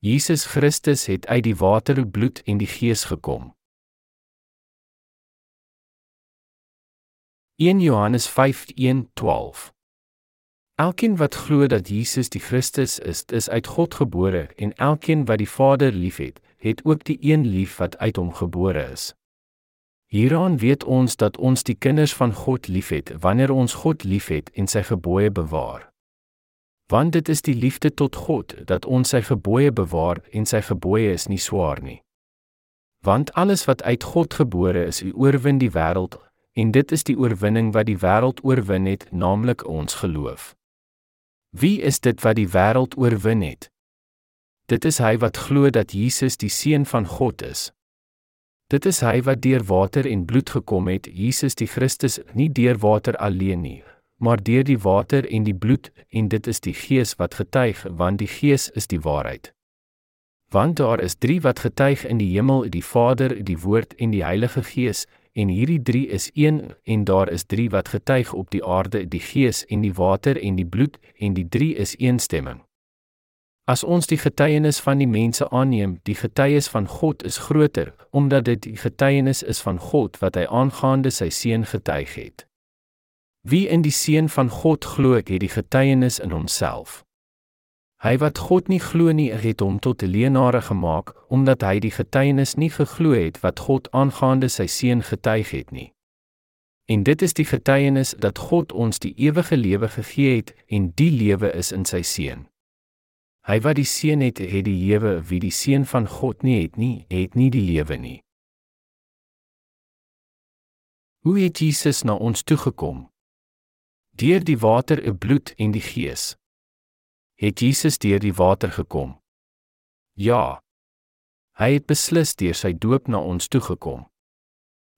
Jesus Christus het uit die water, bloed en die Gees gekom. 1 Johannes 5:1-12 Elkeen wat glo dat Jesus die Christus is, is uit God gebore en elkeen wat die Vader liefhet, het ook die een lief wat uit hom gebore is. Hieraan weet ons dat ons die kinders van God liefhet wanneer ons God liefhet en sy gebooie bewaar. Want dit is die liefde tot God dat ons sy gebooie bewaar en sy gebooie is nie swaar nie. Want alles wat uit God gebore is, oorwin die wêreld en dit is die oorwinning wat die wêreld oorwin het, naamlik ons geloof. Wie is dit wat die wêreld oorwin het? Dit is hy wat glo dat Jesus die seun van God is. Dit is hy wat deur water en bloed gekom het, Jesus die Christus, nie deur water alleen nie, maar deur die water en die bloed, en dit is die Gees wat getuig, want die Gees is die waarheid. Want daar is 3 wat getuig in die hemel, die Vader, die Woord en die Heilige Gees, en hierdie 3 is een, en daar is 3 wat getuig op die aarde, die Gees en die water en die bloed, en die 3 is eensstemming. As ons die getuienis van die mense aanneem, die getuienis van God is groter, omdat dit die getuienis is van God wat hy aangaande sy seun getuig het. Wie in die seun van God glo, het die getuienis in homself. Hy wat God nie glo nie, het hom tot 'n leenaar gemaak, omdat hy die getuienis nie geglo het wat God aangaande sy seun getuig het nie. En dit is die getuienis dat God ons die ewige lewe gegee het en die lewe is in sy seun. Hy wat die seun het, het die lewe, wie die seun van God nie het nie, het nie die lewe nie. Hoe het Jesus na ons toe gekom? Deur die water en bloed en die Gees. Het Jesus deur die water gekom? Ja. Hy het beslis deur sy doop na ons toe gekom.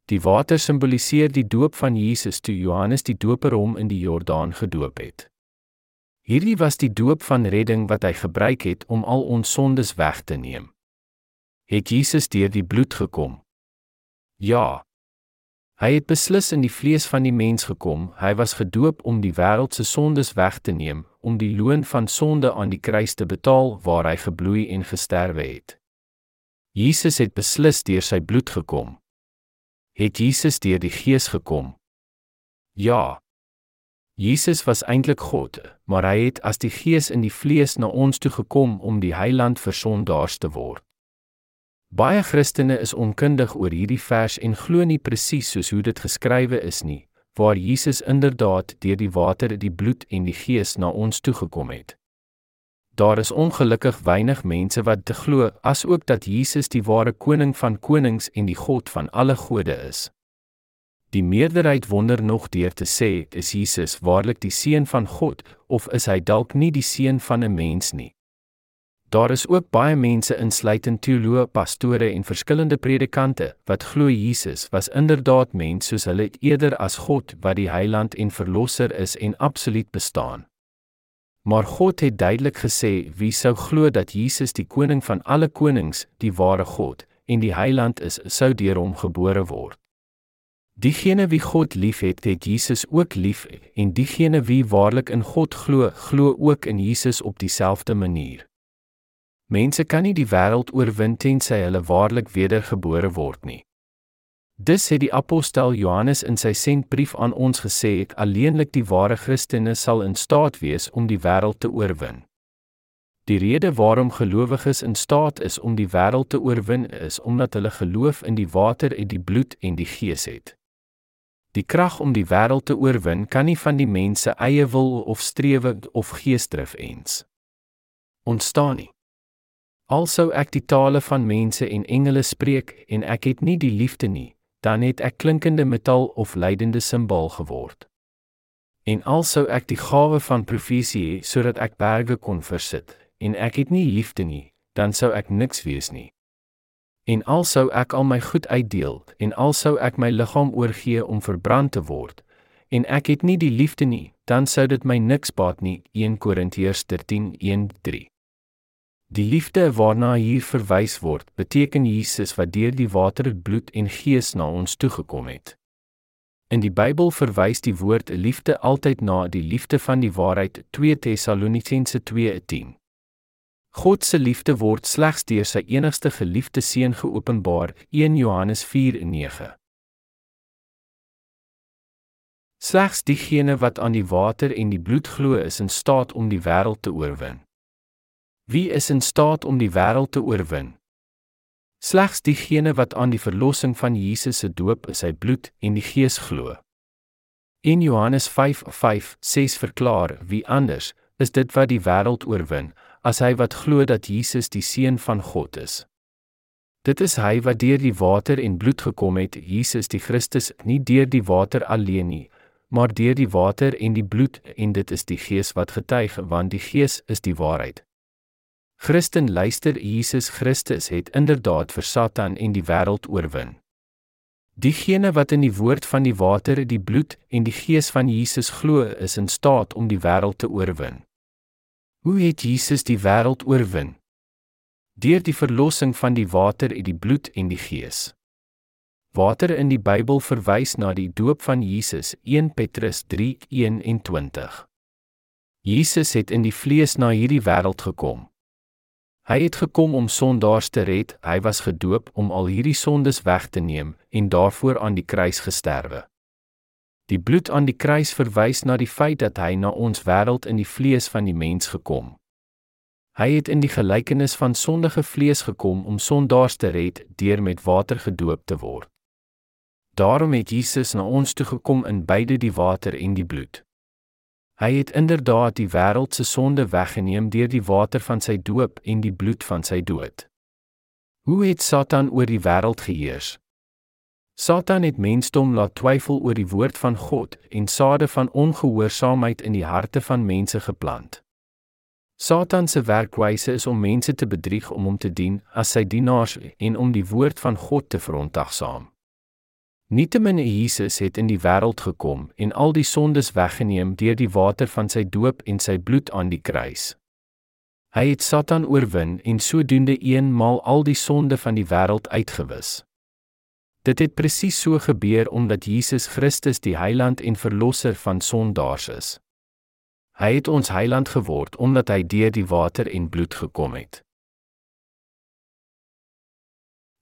Die water simboliseer die doop van Jesus toe Johannes die Doper hom in die Jordaan gedoop het. Hierdie was die doop van redding wat hy gebruik het om al ons sondes weg te neem. Het Jesus deur die bloed gekom? Ja. Hy het beslis in die vlees van die mens gekom. Hy was gedoop om die wêreld se sondes weg te neem, om die loon van sonde aan die kruis te betaal waar hy gebloei en gesterwe het. Jesus het beslis deur sy bloed gekom. Het Jesus deur die Gees gekom? Ja. Jesus was eintlik God, maar hy het as die Gees in die vlees na ons toe gekom om die heiland vir sondaars te word. Baie Christene is onkundig oor hierdie vers en glo nie presies soos hoe dit geskrywe is nie, waar Jesus inderdaad deur die water, die bloed en die Gees na ons toe gekom het. Daar is ongelukkig weinig mense wat te glo asook dat Jesus die ware koning van konings en die God van alle gode is. Die meerderheid wonder nog deur te sê, is Jesus waarlik die seun van God of is hy dalk nie die seun van 'n mens nie? Daar is ook baie mense insluitend teoloë, pastore en verskillende predikante wat glo Jesus was inderdaad mens soos hulle eerder as God wat die heiland en verlosser is en absoluut bestaan. Maar God het duidelik gesê wie sou glo dat Jesus die koning van alle konings, die ware God en die heiland is, sou deur hom gebore word. Diegene wie God liefhet, het Jesus ook lief en diegene wie waarlik in God glo, glo ook in Jesus op dieselfde manier. Mense kan nie die wêreld oorwin tensy hulle waarlik wedergebore word nie. Dis het die apostel Johannes in sy sendbrief aan ons gesê, ek alleenlik die ware Christene sal in staat wees om die wêreld te oorwin. Die rede waarom gelowiges in staat is om die wêreld te oorwin is omdat hulle geloof in die water en die bloed en die gees het. Die krag om die wêreld te oorwin kan nie van die mense eie wil of strewe of geesdrif ens ontstaan nie. Alsou ek die tale van mense en engele spreek en ek het nie die liefde nie, dan het ek klinkende metaal of lydende simbool geword. En alsou ek die gawe van profesie sodat ek berge kon versit en ek het nie liefde nie, dan sou ek niks wees nie en alsou ek al my goed uitdeel en alsou ek my liggaam oorgee om verbrand te word en ek het nie die liefde nie dan sou dit my niks baat nie 1 Korintiërs 13:1-3 Die liefde waarna hier verwys word beteken Jesus wat deur die water bloed en gees na ons toegekom het In die Bybel verwys die woord liefde altyd na die liefde van die waarheid 2 Tessalonisense 2:10 God se liefde word slegs deur sy enigste geliefde seun geopenbaar, 1 Johannes 4:9. Slegs diegene wat aan die water en die bloed glo is in staat om die wêreld te oorwin. Wie is in staat om die wêreld te oorwin? Slegs diegene wat aan die verlossing van Jesus se doop, sy bloed en die Gees glo. In Johannes 5:5 verklaar wie anders is dit wat die wêreld oorwin as hy wat glo dat Jesus die seun van God is. Dit is hy wat deur die water en bloed gekom het, Jesus die Christus, nie deur die water alleen nie, maar deur die water en die bloed en dit is die Gees wat getuig want die Gees is die waarheid. Christen luister Jesus Christus het inderdaad vir Satan en die wêreld oorwin. Diegene wat in die woord van die water, die bloed en die Gees van Jesus glo, is in staat om die wêreld te oorwin. Hoe het Jesus die wêreld oorwin? Deur die verlossing van die water en die bloed en die Gees. Water in die Bybel verwys na die doop van Jesus 1 Petrus 3:21. Jesus het in die vlees na hierdie wêreld gekom. Hy het gekom om sondaars te red. Hy was gedoop om al hierdie sondes weg te neem en daarvoor aan die kruis gesterwe. Die bloed aan die kruis verwys na die feit dat hy na ons wêreld in die vlees van die mens gekom. Hy het in die gelykenis van sondige vlees gekom om sondaars te red deur met water gedoop te word. Daarom het Jesus na ons toe gekom in beide die water en die bloed. Hy het inderdaad die wêreld se sonde weggeneem deur die water van sy doop en die bloed van sy dood. Hoe het Satan oor die wêreld geheers? Satan het mensdom laat twyfel oor die woord van God en sade van ongehoorsaamheid in die harte van mense geplant. Satan se werkwyse is om mense te bedrieg om hom te dien as sy dienaars en om die woord van God te verontagsaam. Nietemin Jesus het in die wêreld gekom en al die sondes weggeneem deur die water van sy doop en sy bloed aan die kruis. Hy het Satan oorwin en sodoende eenmaal al die sonde van die wêreld uitgewis. Dit het presies so gebeur omdat Jesus Christus die heiland en verlosser van sondaars is. Hy het ons heiland geword omdat hy deur die water en bloed gekom het.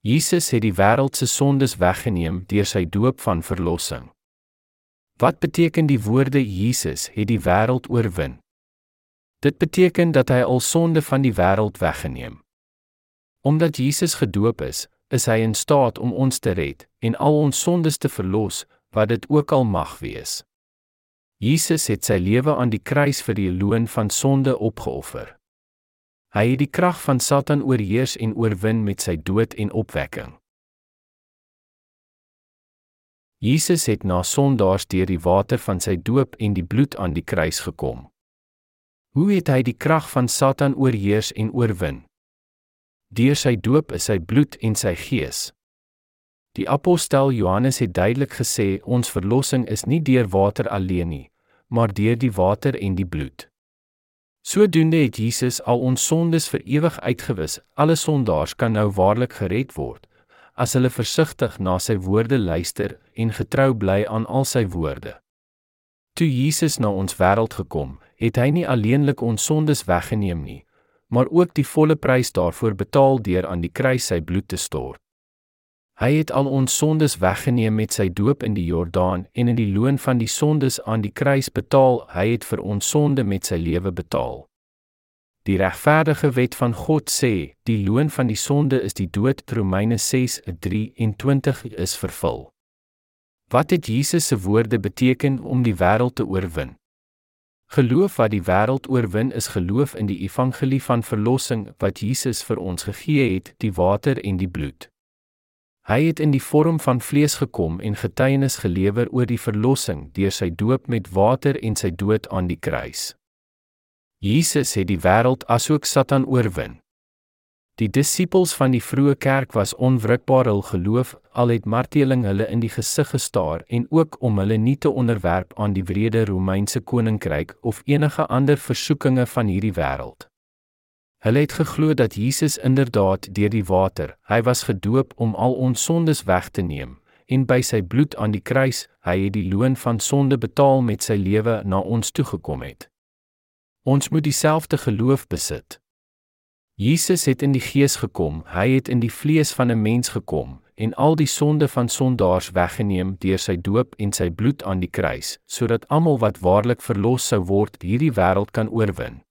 Jesus het die wêreld se sondes weggeneem deur sy doop van verlossing. Wat beteken die woorde Jesus het die wêreld oorwin? Dit beteken dat hy al sonde van die wêreld weggeneem. Omdat Jesus gedoop is, is hy in staat om ons te red en al ons sondes te verlos, wat dit ook al mag wees. Jesus het sy lewe aan die kruis vir die loon van sonde opgeoffer. Hy het die krag van Satan oorheers en oorwin met sy dood en opwekking. Jesus het na sondaars deur die water van sy doop en die bloed aan die kruis gekom. Hoe het hy die krag van Satan oorheers en oorwin? Deur sy doop is sy bloed en sy gees. Die apostel Johannes het duidelik gesê ons verlossing is nie deur water alleen nie, maar deur die water en die bloed. Sodoende het Jesus al ons sondes vir ewig uitgewis. Alle sondaars kan nou waarlik gered word as hulle versigtig na sy woorde luister en getrou bly aan al sy woorde. Toe Jesus na ons wêreld gekom, het hy nie alleenlik ons sondes weggeneem nie, maar ook die volle prys daarvoor betaal deur aan die kruis sy bloed te stort. Hy het al ons sondes weggeneem met sy doop in die Jordaan en in die loon van die sondes aan die kruis betaal. Hy het vir ons sonde met sy lewe betaal. Die regverdige wet van God sê, die loon van die sonde is die dood. Romeine 6:23 is vervul. Wat het Jesus se woorde beteken om die wêreld te oorwin? Geloof wat die wêreld oorwin is geloof in die evangelie van verlossing wat Jesus vir ons gegee het, die water en die bloed. Hy het in die vorm van vlees gekom en getuienis gelewer oor die verlossing deur sy doop met water en sy dood aan die kruis. Jesus het die wêreld asook Satan oorwin. Die disippels van die vroeë kerk was onwrikbaar hul geloof al het marteling hulle in die gesig gestaar en ook om hulle nie te onderwerp aan die wrede Romeinse koninkryk of enige ander versoekinge van hierdie wêreld. Hulle het geglo dat Jesus inderdaad deur die water, hy was gedoop om al ons sondes weg te neem en by sy bloed aan die kruis, hy het die loon van sonde betaal met sy lewe na ons toe gekom het. Ons moet dieselfde geloof besit. Jesus het in die gees gekom, hy het in die vlees van 'n mens gekom en al die sonde van sondaars weggeneem deur sy doop en sy bloed aan die kruis, sodat almal wat waarlik verlos sou word, hierdie wêreld kan oorwin.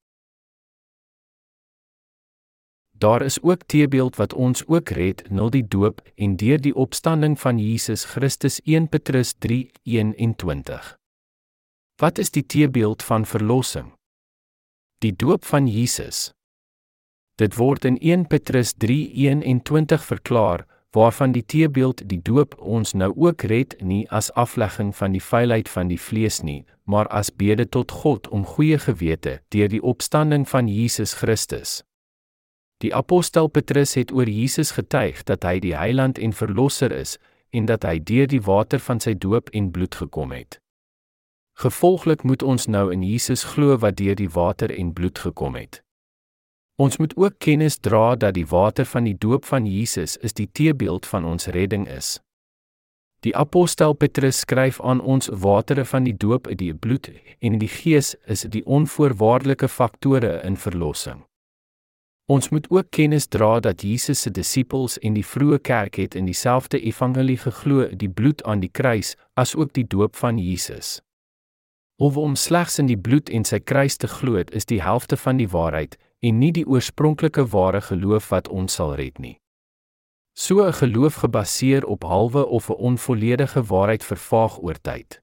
Daar is ook teebeeld wat ons ook red, nul die doop en deur die opstanding van Jesus Christus 1 Petrus 3:21. Wat is die teebeeld van verlossing? Die doop van Jesus. Dit word in 1 Petrus 3:21 verklaar, waarvan die teebeeld die doop ons nou ook red nie as aflegging van die vuilheid van die vlees nie, maar as bede tot God om goeie gewete deur die opstanding van Jesus Christus. Die apostel Petrus het oor Jesus getuig dat hy die heiland en verlosser is en dat hy deur die water van sy doop en bloed gekom het. Gevolglik moet ons nou in Jesus glo wat deur die water en bloed gekom het. Ons moet ook kennis dra dat die water van die doop van Jesus is die teebeeld van ons redding is. Die apostel Petrus skryf aan ons watere van die doop uit die bloed en die gees is die onvoorwaardelike faktore in verlossing. Ons moet ook kennis dra dat Jesus se disippels en die vroeë kerk het in dieselfde evangelie geglo, die bloed aan die kruis, as ook die doop van Jesus. Of om slegs in die bloed en sy kruis te glo, is die helfte van die waarheid en nie die oorspronklike ware geloof wat ons sal red nie. So 'n geloof gebaseer op halwe of 'n onvolledige waarheid vervaag oor tyd.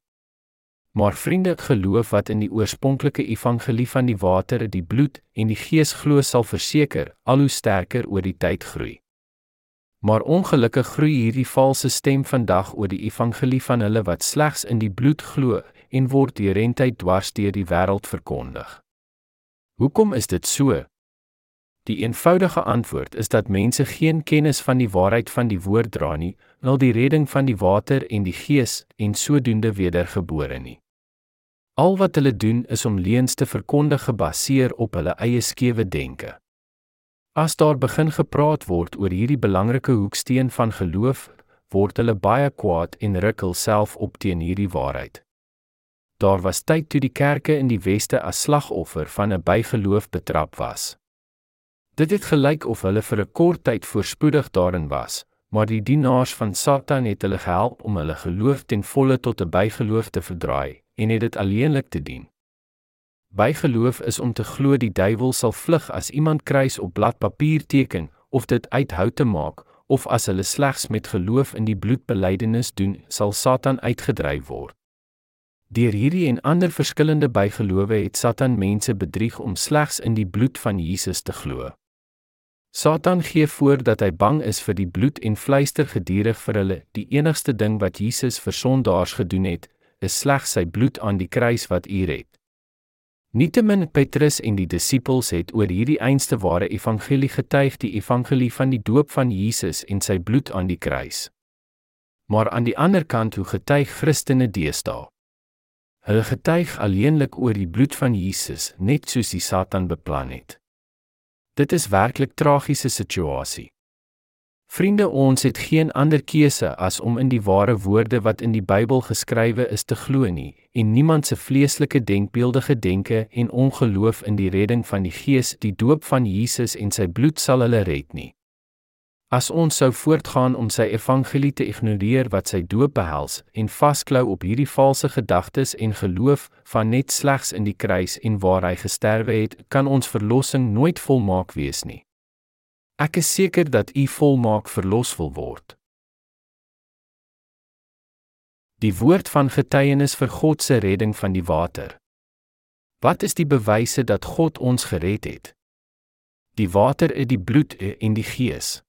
Maar vriende, geloof wat in die oorspronklike evangelie van die water, die bloed en die gees glo sal verseker al hoe sterker oor die tyd groei. Maar ongelukkig groei hierdie valse stem vandag oor die evangelie van hulle wat slegs in die bloed glo en word deur rentyd dwars deur die wêreld verkondig. Hoekom is dit so? Die eenvoudige antwoord is dat mense geen kennis van die waarheid van die woord dra nie, wil die redding van die water en die gees en sodoende wedergebore nie. Al wat hulle doen is om leuns te verkondig gebaseer op hulle eie skewe denke. As daar begin gepraat word oor hierdie belangrike hoeksteen van geloof, word hulle baie kwaad en ruk hulself op teen hierdie waarheid. Daar was tyd toe die kerke in die weste as slagoffer van 'n bygeloof betrap was. Dit het gelyk of hulle vir 'n kort tyd voorspoedig daarin was, maar die dienaars van Satan het hulle gehelp om hulle geloof ten volle tot 'n bygeloof te verdraai en het dit alleenlik te dien. Bygeloof is om te glo die duiwel sal vlug as iemand kruis op blad papier teken of dit uit hout te maak of as hulle slegs met geloof in die bloedbelydenis doen, sal Satan uitgedryf word. Deur hierdie en ander verskillende bygelowe het Satan mense bedrieg om slegs in die bloed van Jesus te glo. Satan gee voor dat hy bang is vir die bloed en fluister gedurig vir hulle, die enigste ding wat Jesus vir sondaars gedoen het, is slegs sy bloed aan die kruis wat u red. Nietemin Petrus en die disippels het oor hierdie einste ware evangelie getuig, die evangelie van die doop van Jesus en sy bloed aan die kruis. Maar aan die ander kant hoe getuig Christene deesdae? Hulle getuig alleenlik oor die bloed van Jesus, net soos die Satan beplan het. Dit is werklik tragiese situasie. Vriende, ons het geen ander keuse as om in die ware woorde wat in die Bybel geskrywe is te glo nie en niemand se vleeslike denkbeeldige denke en ongeloof in die redding van die Gees, die doop van Jesus en sy bloed sal hulle red nie. As ons sou voortgaan om sy evangelie te ignoreer wat sy doop behels en vasklou op hierdie valse gedagtes en geloof van net slegs in die kruis en waar hy gesterwe het, kan ons verlossing nooit volmaak wees nie. Ek is seker dat u volmaak verlos wil word. Die woord van getuienis vir God se redding van die water. Wat is die bewyse dat God ons gered het? Die water is die bloed en die gees.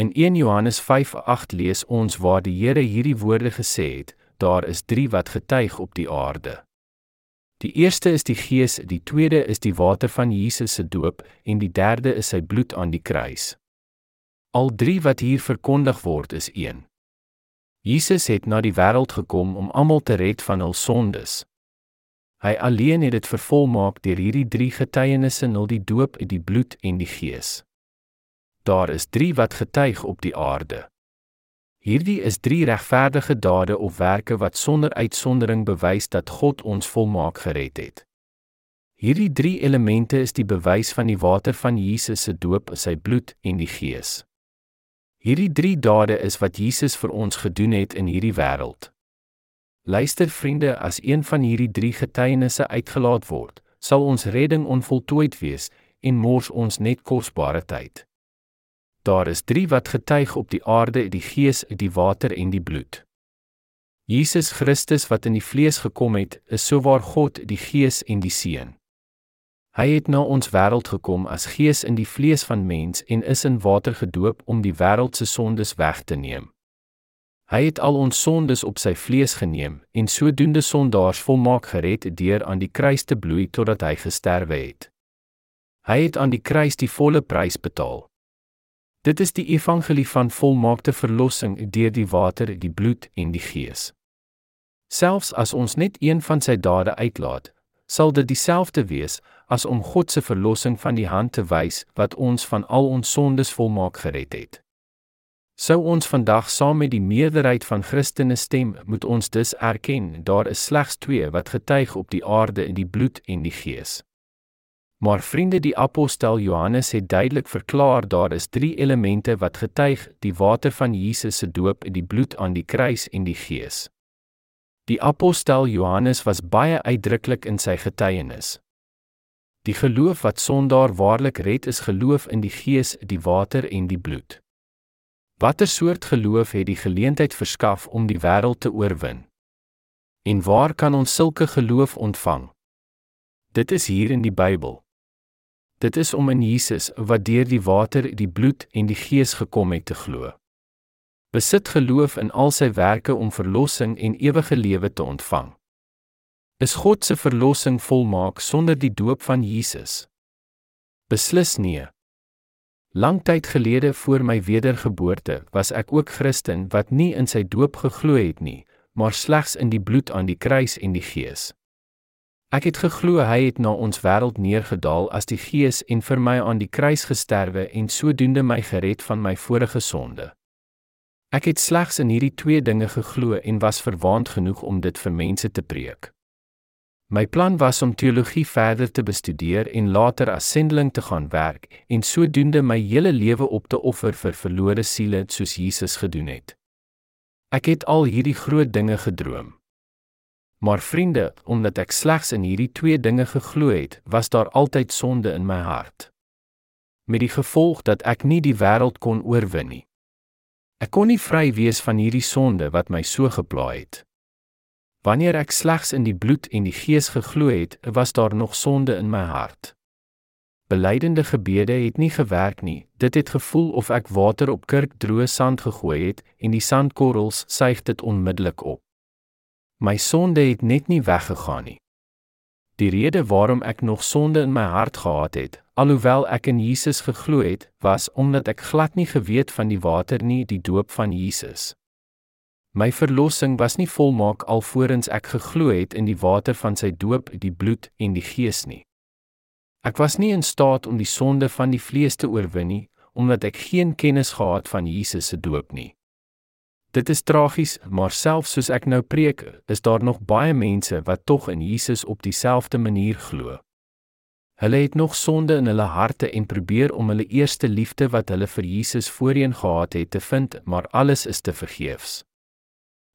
In 1 Johannes 5:8 lees ons waar die Here hierdie woorde gesê het: Daar is 3 wat getuig op die aarde. Die eerste is die Gees, die tweede is die water van Jesus se doop en die derde is sy bloed aan die kruis. Al 3 wat hier verkondig word is een. Jesus het na die wêreld gekom om almal te red van hul sondes. Hy alleen het dit vervolmaak deur hierdie 3 getuienisse, nul die doop, die bloed en die Gees daar is 3 wat getuig op die aarde. Hierdie is 3 regverdige dade of werke wat sonder uitsondering bewys dat God ons volmaak gered het. Hierdie drie elemente is die bewys van die water van Jesus se doop, sy bloed en die Gees. Hierdie drie dade is wat Jesus vir ons gedoen het in hierdie wêreld. Luister vriende, as een van hierdie drie getuienisse uitgelaat word, sal ons redding onvoltooid wees en mors ons net kosbare tyd. Daar is drie wat getuig op die aarde, die Gees, die water en die bloed. Jesus Christus wat in die vlees gekom het, is sowaar God, die Gees en die Seun. Hy het na ons wêreld gekom as Gees in die vlees van mens en is in water gedoop om die wêreld se sondes weg te neem. Hy het al ons sondes op sy vlees geneem en sodoende sondaars volmaak gered deur aan die kruis te bloei totdat hy gesterwe het. Hy het aan die kruis die volle prys betaal. Dit is die evangelie van volmaakte verlossing deur die water, die bloed en die gees. Selfs as ons net een van sy dade uitlaat, sal dit dieselfde wees as om God se verlossing van die hand te wys wat ons van al ons sondes volmaak gered het. Sou ons vandag saam met die meerderheid van Christene stem, moet ons dus erken daar is slegs twee wat getuig op die aarde in die bloed en die gees. Maar vriende, die apostel Johannes het duidelik verklaar daar is drie elemente wat getuig: die water van Jesus se doop, die bloed aan die kruis en die gees. Die apostel Johannes was baie uitdruklik in sy getuienis. Die geloof wat sondaar waarlik red is geloof in die Gees, die water en die bloed. Watter soort geloof het die geleentheid verskaf om die wêreld te oorwin? En waar kan ons sulke geloof ontvang? Dit is hier in die Bybel. Dit is om in Jesus wat deur die water, die bloed en die Gees gekom het te glo. Besit geloof in al sy werke om verlossing en ewige lewe te ontvang. Is God se verlossing volmaak sonder die doop van Jesus? Beslis nee. Lang tyd gelede voor my wedergeboorte was ek ook Christen wat nie in sy doop geglo het nie, maar slegs in die bloed aan die kruis en die Gees. Ek het geglo hy het na ons wêreld neergedaal as die Gees en vir my aan die kruis gesterwe en sodoende my gered van my vorige sonde. Ek het slegs in hierdie twee dinge geglo en was verwaand genoeg om dit vir mense te preek. My plan was om teologie verder te bestudeer en later as sendeling te gaan werk en sodoende my hele lewe op te offer vir verlore siele soos Jesus gedoen het. Ek het al hierdie groot dinge gedroom. Maar vriende, omdat ek slegs in hierdie twee dinge geglo het, was daar altyd sonde in my hart. Met die gevolg dat ek nie die wêreld kon oorwin nie. Ek kon nie vry wees van hierdie sonde wat my so gepla het. Wanneer ek slegs in die bloed en die gees geglo het, was daar nog sonde in my hart. Belydende gebede het nie gewerk nie. Dit het gevoel of ek water op kurkdroë sand gegooi het en die sandkorrels suig dit onmiddellik op. My sonde het net nie weggegaan nie. Die rede waarom ek nog sonde in my hart gehad het, alhoewel ek in Jesus geglo het, was omdat ek glad nie geweet van die water nie, die doop van Jesus. My verlossing was nie volmaak alvorens ek geglo het in die water van sy doop, die bloed en die gees nie. Ek was nie in staat om die sonde van die vlees te oorwin nie, omdat ek geen kennis gehad van Jesus se doop nie. Dit is tragies, maar selfs soos ek nou preek, is daar nog baie mense wat tog in Jesus op dieselfde manier glo. Hulle het nog sonde in hulle harte en probeer om hulle eerste liefde wat hulle vir Jesus voorheen gehad het te vind, maar alles is te vergeefs.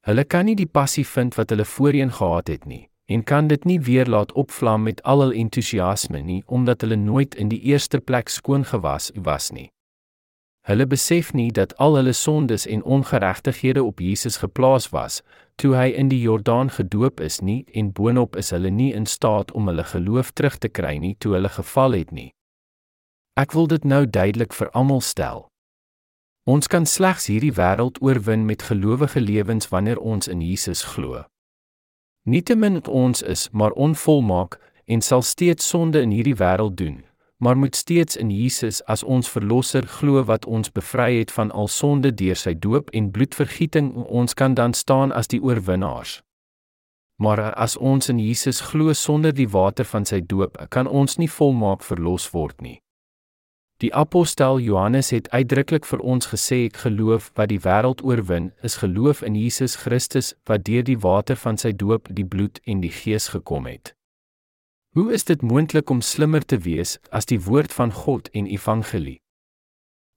Hulle kan nie die passie vind wat hulle voorheen gehad het nie en kan dit nie weer laat opvlam met al hul entoesiasme nie omdat hulle nooit in die eerste plek skoon gewas was nie. Hulle besef nie dat al hulle sondes en ongeregtighede op Jesus geplaas was toe hy in die Jordaan gedoop is nie en boonop is hulle nie in staat om hulle geloof terug te kry nie toe hulle geval het nie. Ek wil dit nou duidelik vir almal stel. Ons kan slegs hierdie wêreld oorwin met gelowige lewens wanneer ons in Jesus glo. Nietemin ons is maar onvolmaak en sal steeds sonde in hierdie wêreld doen, maar moet steeds in Jesus as ons verlosser glo wat ons bevry het van al sonde deur sy doop en bloedvergieting, ons kan dan staan as die oorwinnaars. Maar as ons in Jesus glo sonder die water van sy doop, kan ons nie volmaak verlos word nie. Die apostel Johannes het uitdruklik vir ons gesê ek geloof wat die wêreld oorwin is geloof in Jesus Christus wat deur die water van sy doop die bloed en die gees gekom het. Hoe is dit moontlik om slimmer te wees as die woord van God en evangelie?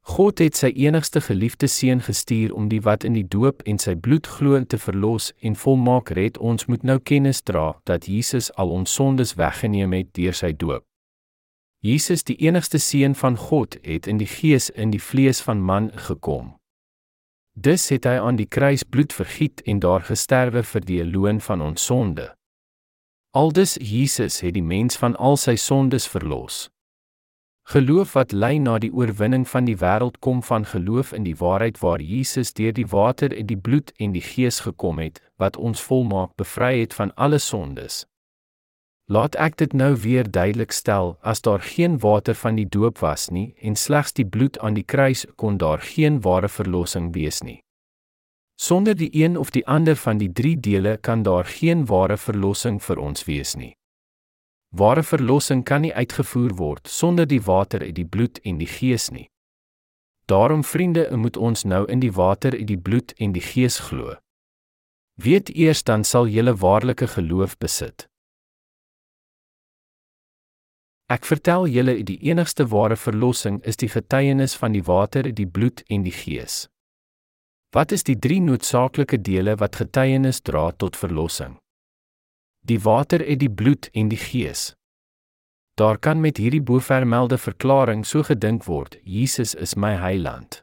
God het sy enigste geliefde seun gestuur om die wat in die doop en sy bloed glo te verlos en volmaak red. Ons moet nou kennis dra dat Jesus al ons sondes weggeneem het deur sy doop. Jesus, die enigste seun van God, het in die gees in die vlees van man gekom. Dus het hy aan die kruis bloed vergiet en daar gesterwe vir die loon van ons sonde. Aldus Jesus het die mens van al sy sondes verlos. Geloof wat lei na die oorwinning van die wêreld kom van geloof in die waarheid waar Jesus deur die water en die bloed en die gees gekom het wat ons volmaak bevry het van alle sondes. Laat ek dit nou weer duidelik stel, as daar geen water van die doop was nie en slegs die bloed aan die kruis kon daar geen ware verlossing wees nie. Sonder die een of die ander van die drie dele kan daar geen ware verlossing vir ons wees nie. Ware verlossing kan nie uitgevoer word sonder die water uit die bloed en die gees nie. Daarom vriende, moet ons nou in die water uit die bloed en die gees glo. Weet eers dan sal julle waarlike geloof besit. Ek vertel julle die enigste ware verlossing is die getuienis van die water, die bloed en die gees. Wat is die drie noodsaaklike dele wat getuienis dra tot verlossing? Die water en die bloed en die gees. Daar kan met hierdie bovermelde verklaring so gedink word: Jesus is my heiland.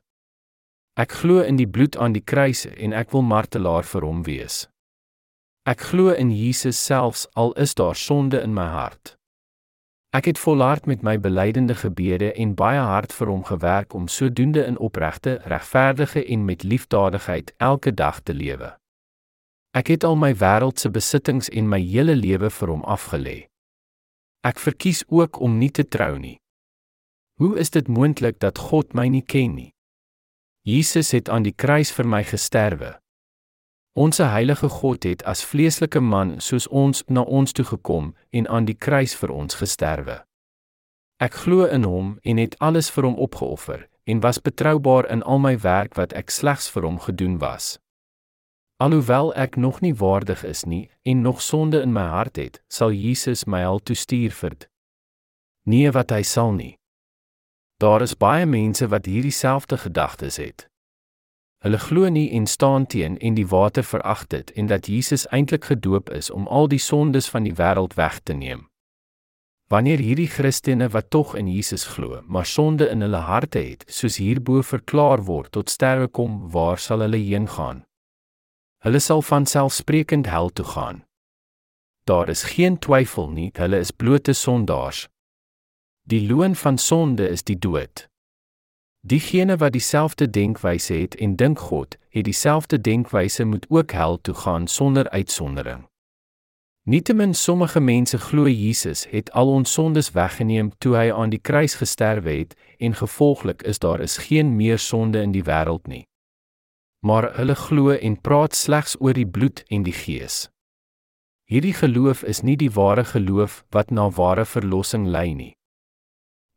Ek glo in die bloed aan die kruis en ek wil martelaar vir hom wees. Ek glo in Jesus selfs al is daar sonde in my hart. Ek het volhard met my belydende gebede en baie hard vir hom gewerk om sodoende in opregte, regverdige en met liefdadigheid elke dag te lewe. Ek het al my wêreldse besittings en my hele lewe vir hom afgelê. Ek verkies ook om nie te trou nie. Hoe is dit moontlik dat God my nie ken nie? Jesus het aan die kruis vir my gesterwe. Onse heilige God het as vleeslike man soos ons na ons toe gekom en aan die kruis vir ons gesterwe. Ek glo in hom en het alles vir hom opgeoffer en was betroubaar in al my werk wat ek slegs vir hom gedoen was. Alhoewel ek nog nie waardig is nie en nog sonde in my hart het, sal Jesus my al toestuur vir dit. Nee wat hy sal nie. Daar is baie mense wat hierdie selfde gedagtes het. Hulle glo nie en staan teen en die water verag dit en dat Jesus eintlik gedoop is om al die sondes van die wêreld weg te neem. Wanneer hierdie Christene wat tog in Jesus glo, maar sonde in hulle harte het, soos hierbo verklaar word tot sterwe kom, waar sal hulle heen gaan? Hulle sal van selfsprekend hel toe gaan. Daar is geen twyfel nie, hulle is blote sondaars. Die loon van sonde is die dood. Diegene wat dieselfde denkwyse het en dink God het dieselfde denkwyse moet ook hel toe gaan sonder uitsondering. Nietemin sommige mense glo Jesus het al ons sondes weggeneem toe hy aan die kruis gesterwe het en gevolglik is daar is geen meer sonde in die wêreld nie. Maar hulle glo en praat slegs oor die bloed en die gees. Hierdie geloof is nie die ware geloof wat na ware verlossing lei nie.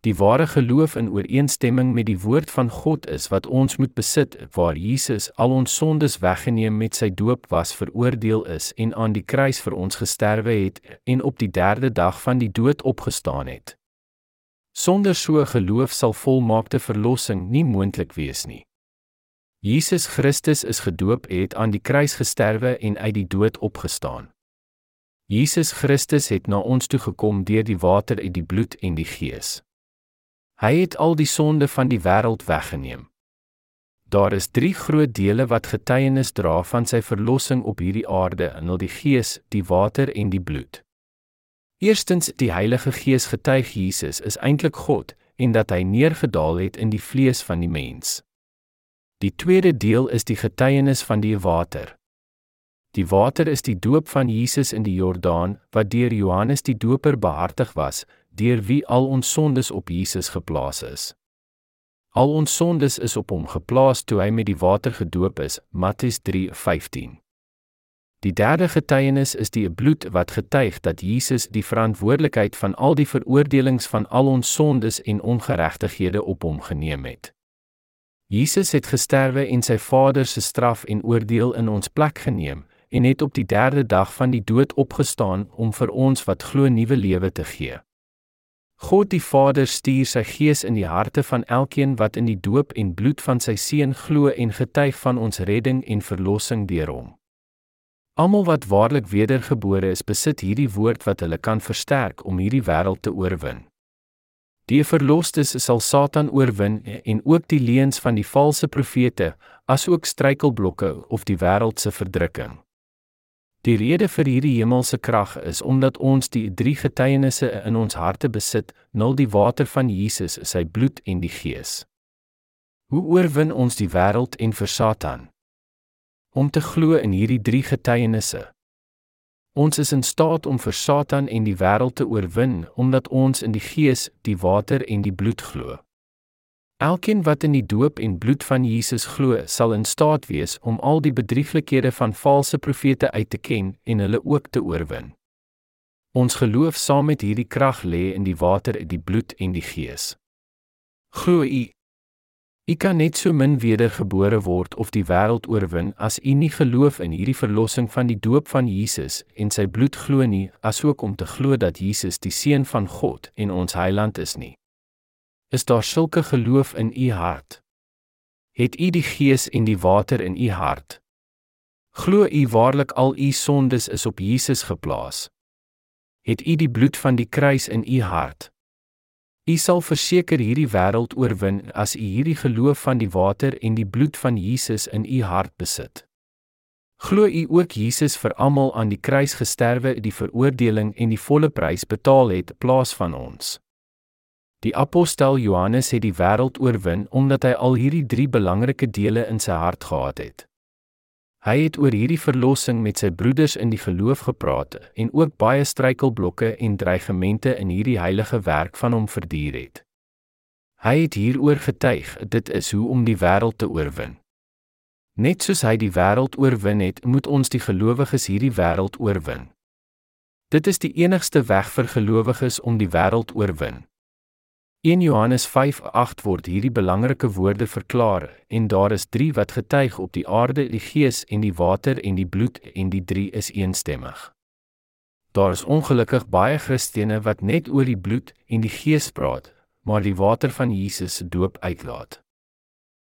Die ware geloof in ooreenstemming met die woord van God is wat ons moet besit, waar Jesus al ons sondes weggeneem met sy doop was veroordeel is en aan die kruis vir ons gesterwe het en op die 3de dag van die dood opgestaan het. Sonder so geloof sal volmaakte verlossing nie moontlik wees nie. Jesus Christus is gedoop, het aan die kruis gesterwe en uit die dood opgestaan. Jesus Christus het na ons toe gekom deur die water en die bloed en die gees. Hy het al die sonde van die wêreld weggeneem. Daar is 3 groot dele wat getuienis dra van sy verlossing op hierdie aarde in al die Gees, die water en die bloed. Eerstens, die Heilige Gees getuig Jesus is eintlik God en dat hy neergedaal het in die vlees van die mens. Die tweede deel is die getuienis van die water. Die water is die doop van Jesus in die Jordaan wat deur Johannes die Doper behartig was, deur wie al ons sondes op Jesus geplaas is. Al ons sondes is op hom geplaas toe hy met die water gedoop is, Matteus 3:15. Die derde getuienis is die bloed wat getuig dat Jesus die verantwoordelikheid van al die veroordelings van al ons sondes en ongeregtighede op hom geneem het. Jesus het gesterwe en sy Vader se straf en oordeel in ons plek geneem en het op die 3de dag van die dood opgestaan om vir ons wat glo nuwe lewe te gee. God die Vader stuur sy Gees in die harte van elkeen wat in die doop en bloed van sy seun glo en getuig van ons redding en verlossing deur hom. Almal wat waarlik wedergebore is, besit hierdie woord wat hulle kan versterk om hierdie wêreld te oorwin. Die verlosters sal Satan oorwin en ook die leuns van die valse profete, asook struikelblokke of die wêreld se verdrukking. Die rede vir hierdie hemelse krag is omdat ons die drie getuienisse in ons harte besit, nul die water van Jesus, sy bloed en die Gees. Hoe oorwin ons die wêreld en vir Satan? Om te glo in hierdie drie getuienisse. Ons is in staat om vir Satan en die wêreld te oorwin omdat ons in die Gees, die water en die bloed glo. Elkeen wat in die doop en bloed van Jesus glo, sal in staat wees om al die bedrieglikhede van valse profete uit te ken en hulle ook te oorwin. Ons geloof saam met hierdie krag lê in die water, die bloed en die Gees. Glo u U kan net so min wedergebore word of die wêreld oorwin as u nie geloof in hierdie verlossing van die doop van Jesus en sy bloed glo nie, asook om te glo dat Jesus die seun van God en ons heiland is nie. Is daar sulke geloof in u hart? Het u die gees en die water in u hart? Glo u waarlik al u sondes is op Jesus geplaas? Het u die bloed van die kruis in u hart? U sal verseker hierdie wêreld oorwin as u hierdie geloof van die water en die bloed van Jesus in u hart besit. Glo u ook Jesus vir almal aan die kruis gesterwe, die veroordeling en die volle prys betaal het plaas van ons. Die apostel Johannes het die wêreld oorwin omdat hy al hierdie drie belangrike dele in sy hart gehad het. Hy het oor hierdie verlossing met sy broeders in die geloof gepraat en ook baie struikelblokke en dreigemente in hierdie heilige werk van hom verduur het. Hy het hieroor getuig, dit is hoe om die wêreld te oorwin. Net soos hy die wêreld oorwin het, moet ons die gelowiges hierdie wêreld oorwin. Dit is die enigste weg vir gelowiges om die wêreld oorwin. In Johannes 5:8 word hierdie belangrike woorde verklaar en daar is 3 wat getuig op die aarde, die Gees en die water en die bloed en die 3 is eensstemmig. Daar is ongelukkig baie Christene wat net oor die bloed en die Gees praat, maar die water van Jesus se doop uitlaat.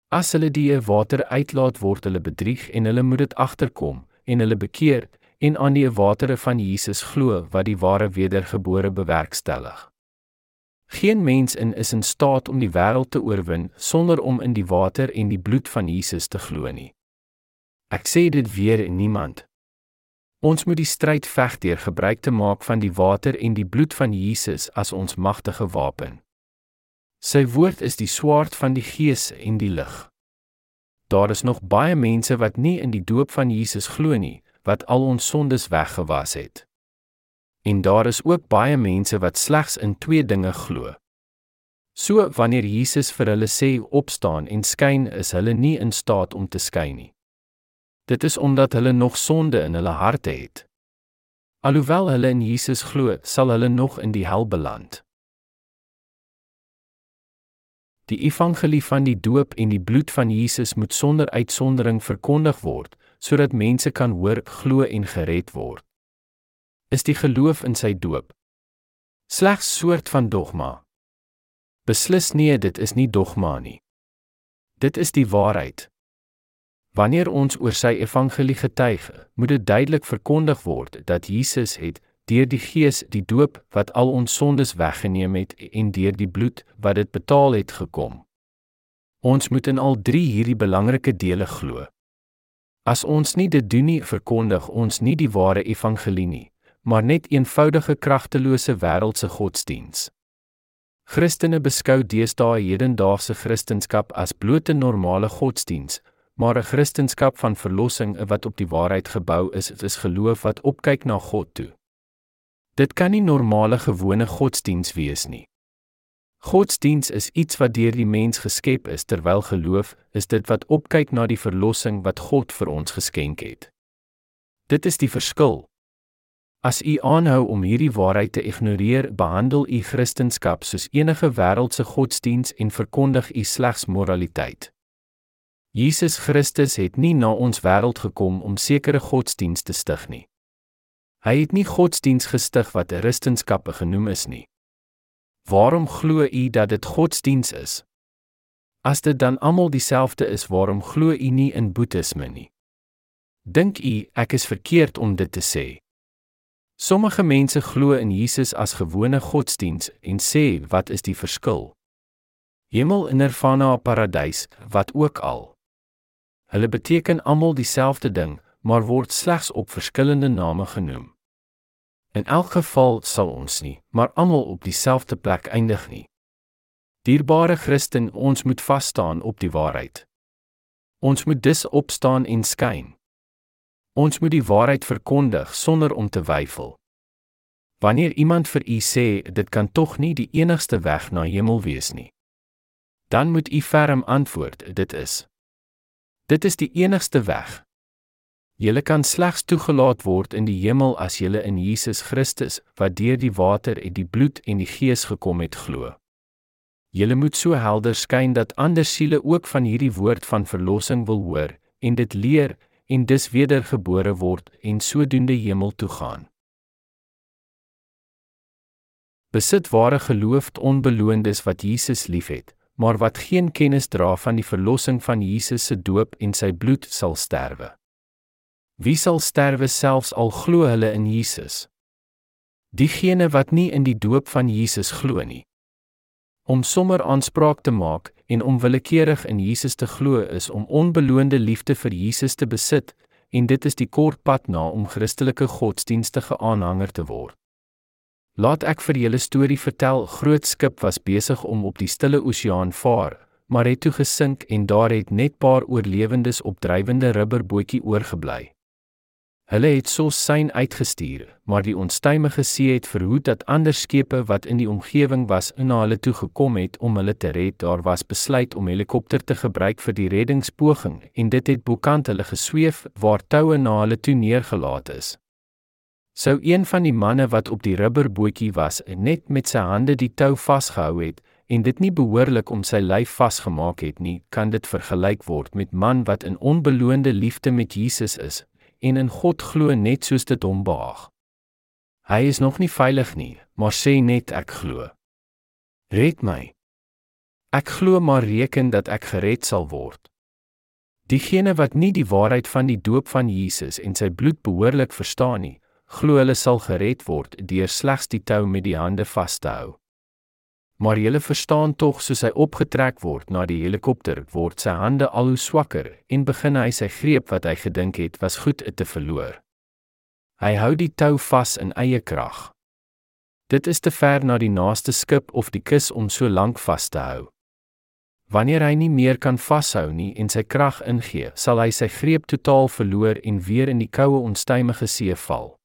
As hulle die water uitlaat, word hulle bedrieg en hulle moet dit agterkom en hulle bekeer en aan die watere van Jesus glo wat die ware wedergebore bewerkstellig. Geen mens in is in staat om die wêreld te oorwin sonder om in die water en die bloed van Jesus te glo nie. Ek sê dit weer en niemand. Ons moet die stryd veg deur gebruik te maak van die water en die bloed van Jesus as ons magtige wapen. Sy woord is die swaard van die gees en die lig. Daar is nog baie mense wat nie in die doop van Jesus glo nie, wat al ons sondes weggewas het. En daar is ook baie mense wat slegs in twee dinge glo. So wanneer Jesus vir hulle sê opstaan en skyn, is hulle nie in staat om te skyn nie. Dit is omdat hulle nog sonde in hulle harte het. Alhoewel hulle in Jesus glo, sal hulle nog in die hel beland. Die evangelie van die doop en die bloed van Jesus moet sonder uitsondering verkondig word, sodat mense kan hoor, glo en gered word is die geloof in sy doop. Slegs soort van dogma. Beslis nee, dit is nie dogma nie. Dit is die waarheid. Wanneer ons oor sy evangelie getuig, moet dit duidelik verkondig word dat Jesus het deur die Gees die doop wat al ons sondes weggeneem het en deur die bloed wat dit betaal het gekom. Ons moet in al drie hierdie belangrike dele glo. As ons nie dit doen nie, verkondig ons nie die ware evangelie nie maar net eenvoudige kragtelose wêreldse godsdiens. Christene beskou deesdae hedendaagse Christendom as blote normale godsdiens, maar 'n Christendom van verlossing wat op die waarheid gebou is, is geloof wat opkyk na God toe. Dit kan nie normale gewone godsdiens wees nie. Godsdiens is iets wat deur die mens geskep is terwyl geloof is dit wat opkyk na die verlossing wat God vir ons geskenk het. Dit is die verskil. As u aanhou om hierdie waarheid te ignoreer, behandel u Christendom soos enige wêreldse godsdiens en verkondig u slegs moraliteit. Jesus Christus het nie na ons wêreld gekom om sekere godsdienste te stig nie. Hy het nie godsdiens gestig wat 'n Christenskappe genoem is nie. Waarom glo u dat dit godsdiens is? As dit dan almal dieselfde is, waarom glo u nie in boeddhisme nie? Dink u ek is verkeerd om dit te sê? Sommige mense glo in Jesus as gewone godsdiens en sê, "Wat is die verskil?" Hemel en nirvana, paradys, wat ook al. Hulle beteken almal dieselfde ding, maar word slegs op verskillende name genoem. In elk geval sal ons nie, maar almal op dieselfde plek eindig nie. Dierbare Christen, ons moet vas staan op die waarheid. Ons moet dus opstaan en skyn. Ons moet die waarheid verkondig sonder om te weifel. Wanneer iemand vir u sê dit kan tog nie die enigste weg na hemel wees nie, dan moet u ferm antwoord dit is. Dit is die enigste weg. Julle kan slegs toegelaat word in die hemel as julle in Jesus Christus, wat deur die water en die bloed en die gees gekom het, glo. Julle moet so helder skyn dat ander siele ook van hierdie woord van verlossing wil hoor en dit leer en dus wedergebore word en sodoende hemel toe gaan. Besit ware geloof onbeloondes wat Jesus liefhet, maar wat geen kennis dra van die verlossing van Jesus se doop en sy bloed sal sterwe. Wie sal sterwe selfs al glo hulle in Jesus? Diegene wat nie in die doop van Jesus glo nie. Om sommer aanspraak te maak en om willekeurig in Jesus te glo is om onbeloonde liefde vir Jesus te besit en dit is die kort pad na om Christelike godsdienstige aanhanger te word. Laat ek vir julle storie vertel. Groot skip was besig om op die stille oseaan vaar, maar het toe gesink en daar het net paar oorlewendes op drywende rubberbootjie oorgebly. Hulle het so sein uitgestuur, maar die onstuimige see het verhoed dat ander skepe wat in die omgewing was na hulle toe gekom het om hulle te red. Daar was besluit om helikopter te gebruik vir die reddingspoging en dit het bokant hulle gesweef waar toue na hulle toe neergelaat is. Sou een van die manne wat op die rubberbootjie was, net met sy hande die tou vasgehou het en dit nie behoorlik om sy lyf vasgemaak het nie, kan dit vergelyk word met man wat in onbeloonde liefde met Jesus is, en in God glo net soos dit hom behaag. Hy is nog nie veilig nie, maar sê net ek glo. Red my. Ek glo maar reken dat ek gered sal word. Diegene wat nie die waarheid van die doop van Jesus en sy bloed behoorlik verstaan nie, glo hulle sal gered word deur slegs die tou met die hande vas te hou. Maar jy verstaan tog soos hy opgetrek word na die helikopter, word sy hande al hoe swakker en begin hy sy greep wat hy gedink het was goed te verloor. Hy hou die tou vas in eie krag. Dit is te ver na die naaste skip of die kus om so lank vas te hou. Wanneer hy nie meer kan vashou nie en sy krag ingee, sal hy sy greep totaal verloor en weer in die koue onstuimige see val.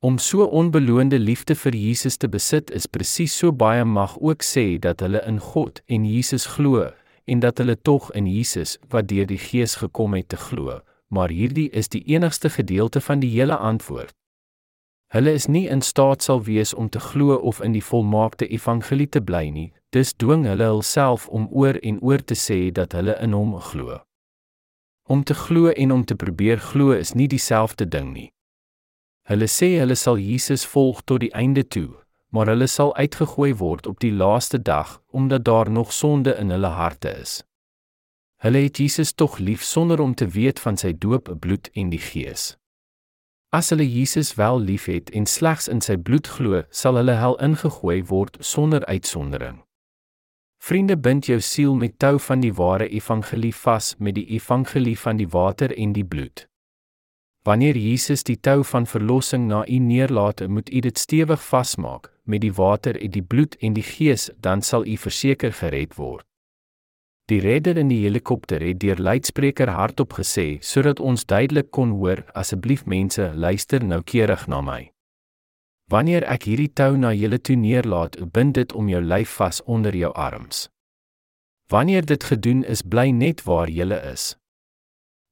Om so onbeloonde liefde vir Jesus te besit is presies so baie mag ook sê dat hulle in God en Jesus glo en dat hulle tog in Jesus wat deur die Gees gekom het te glo, maar hierdie is die enigste gedeelte van die hele antwoord. Hulle is nie in staat sal wees om te glo of in die volmaakte evangelie te bly nie, dus dwing hulle hulself om oor en oor te sê dat hulle in hom glo. Om te glo en om te probeer glo is nie dieselfde ding nie. Hulle sê hulle sal Jesus volg tot die einde toe, maar hulle sal uitgegooi word op die laaste dag omdat daar nog sonde in hulle harte is. Hulle het Jesus tog lief sonder om te weet van sy doop, bloed en die Gees. As hulle Jesus wel liefhet en slegs in sy bloed glo, sal hulle hel ingegooi word sonder uitsondering. Vriende, bind jou siel met tou van die ware evangelie vas met die evangelie van die water en die bloed. Wanneer Jesus die tou van verlossing na u neerlaat, moet u dit stewig vasmaak met die water en die bloed en die gees, dan sal u verseker gered word. Die redder in die helikopter het deur luidspreker hardop gesê sodat ons duidelik kon hoor: Asseblief mense, luister noukeurig na my. Wanneer ek hierdie tou na julle toe neerlaat, bind dit om jou lyf vas onder jou arms. Wanneer dit gedoen is, bly net waar jy is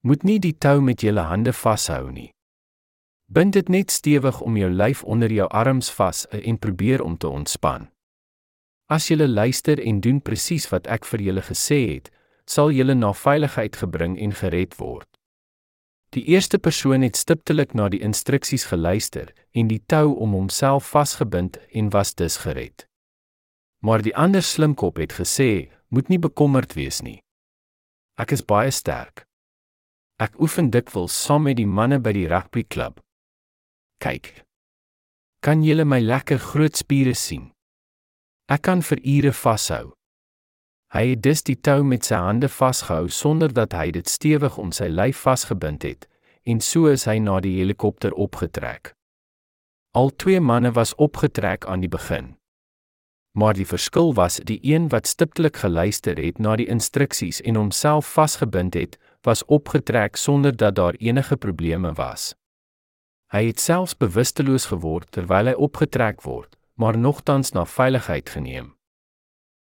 moet nie die tou met julle hande vashou nie. Bind dit net stewig om jou lyf onder jou arms vas en probeer om te ontspan. As jy luister en doen presies wat ek vir julle gesê het, sal julle na veiligheid gebring en gered word. Die eerste persoon het stiptelik na die instruksies geluister en die tou om homself vasgebind en was dus gered. Maar die ander slimkop het gesê, moet nie bekommerd wees nie. Ek is baie sterk. Ek oefen dikwels saam met die manne by die rugbyklub. Kyk. Kan julle my lekker groot spiere sien? Ek kan vir ure vashou. Hy het dus die tou met sy hande vasgehou sonder dat hy dit stewig om sy lyf vasgebind het, en so is hy na die helikopter opgetrek. Al twee manne was opgetrek aan die begin. Maar die verskil was die een wat stiptelik geluister het na die instruksies en homself vasgebind het, was opgetrek sonder dat daar enige probleme was. Hy het selfs bewusteloos geword terwyl hy opgetrek word, maar nogtans na veiligheid geneem.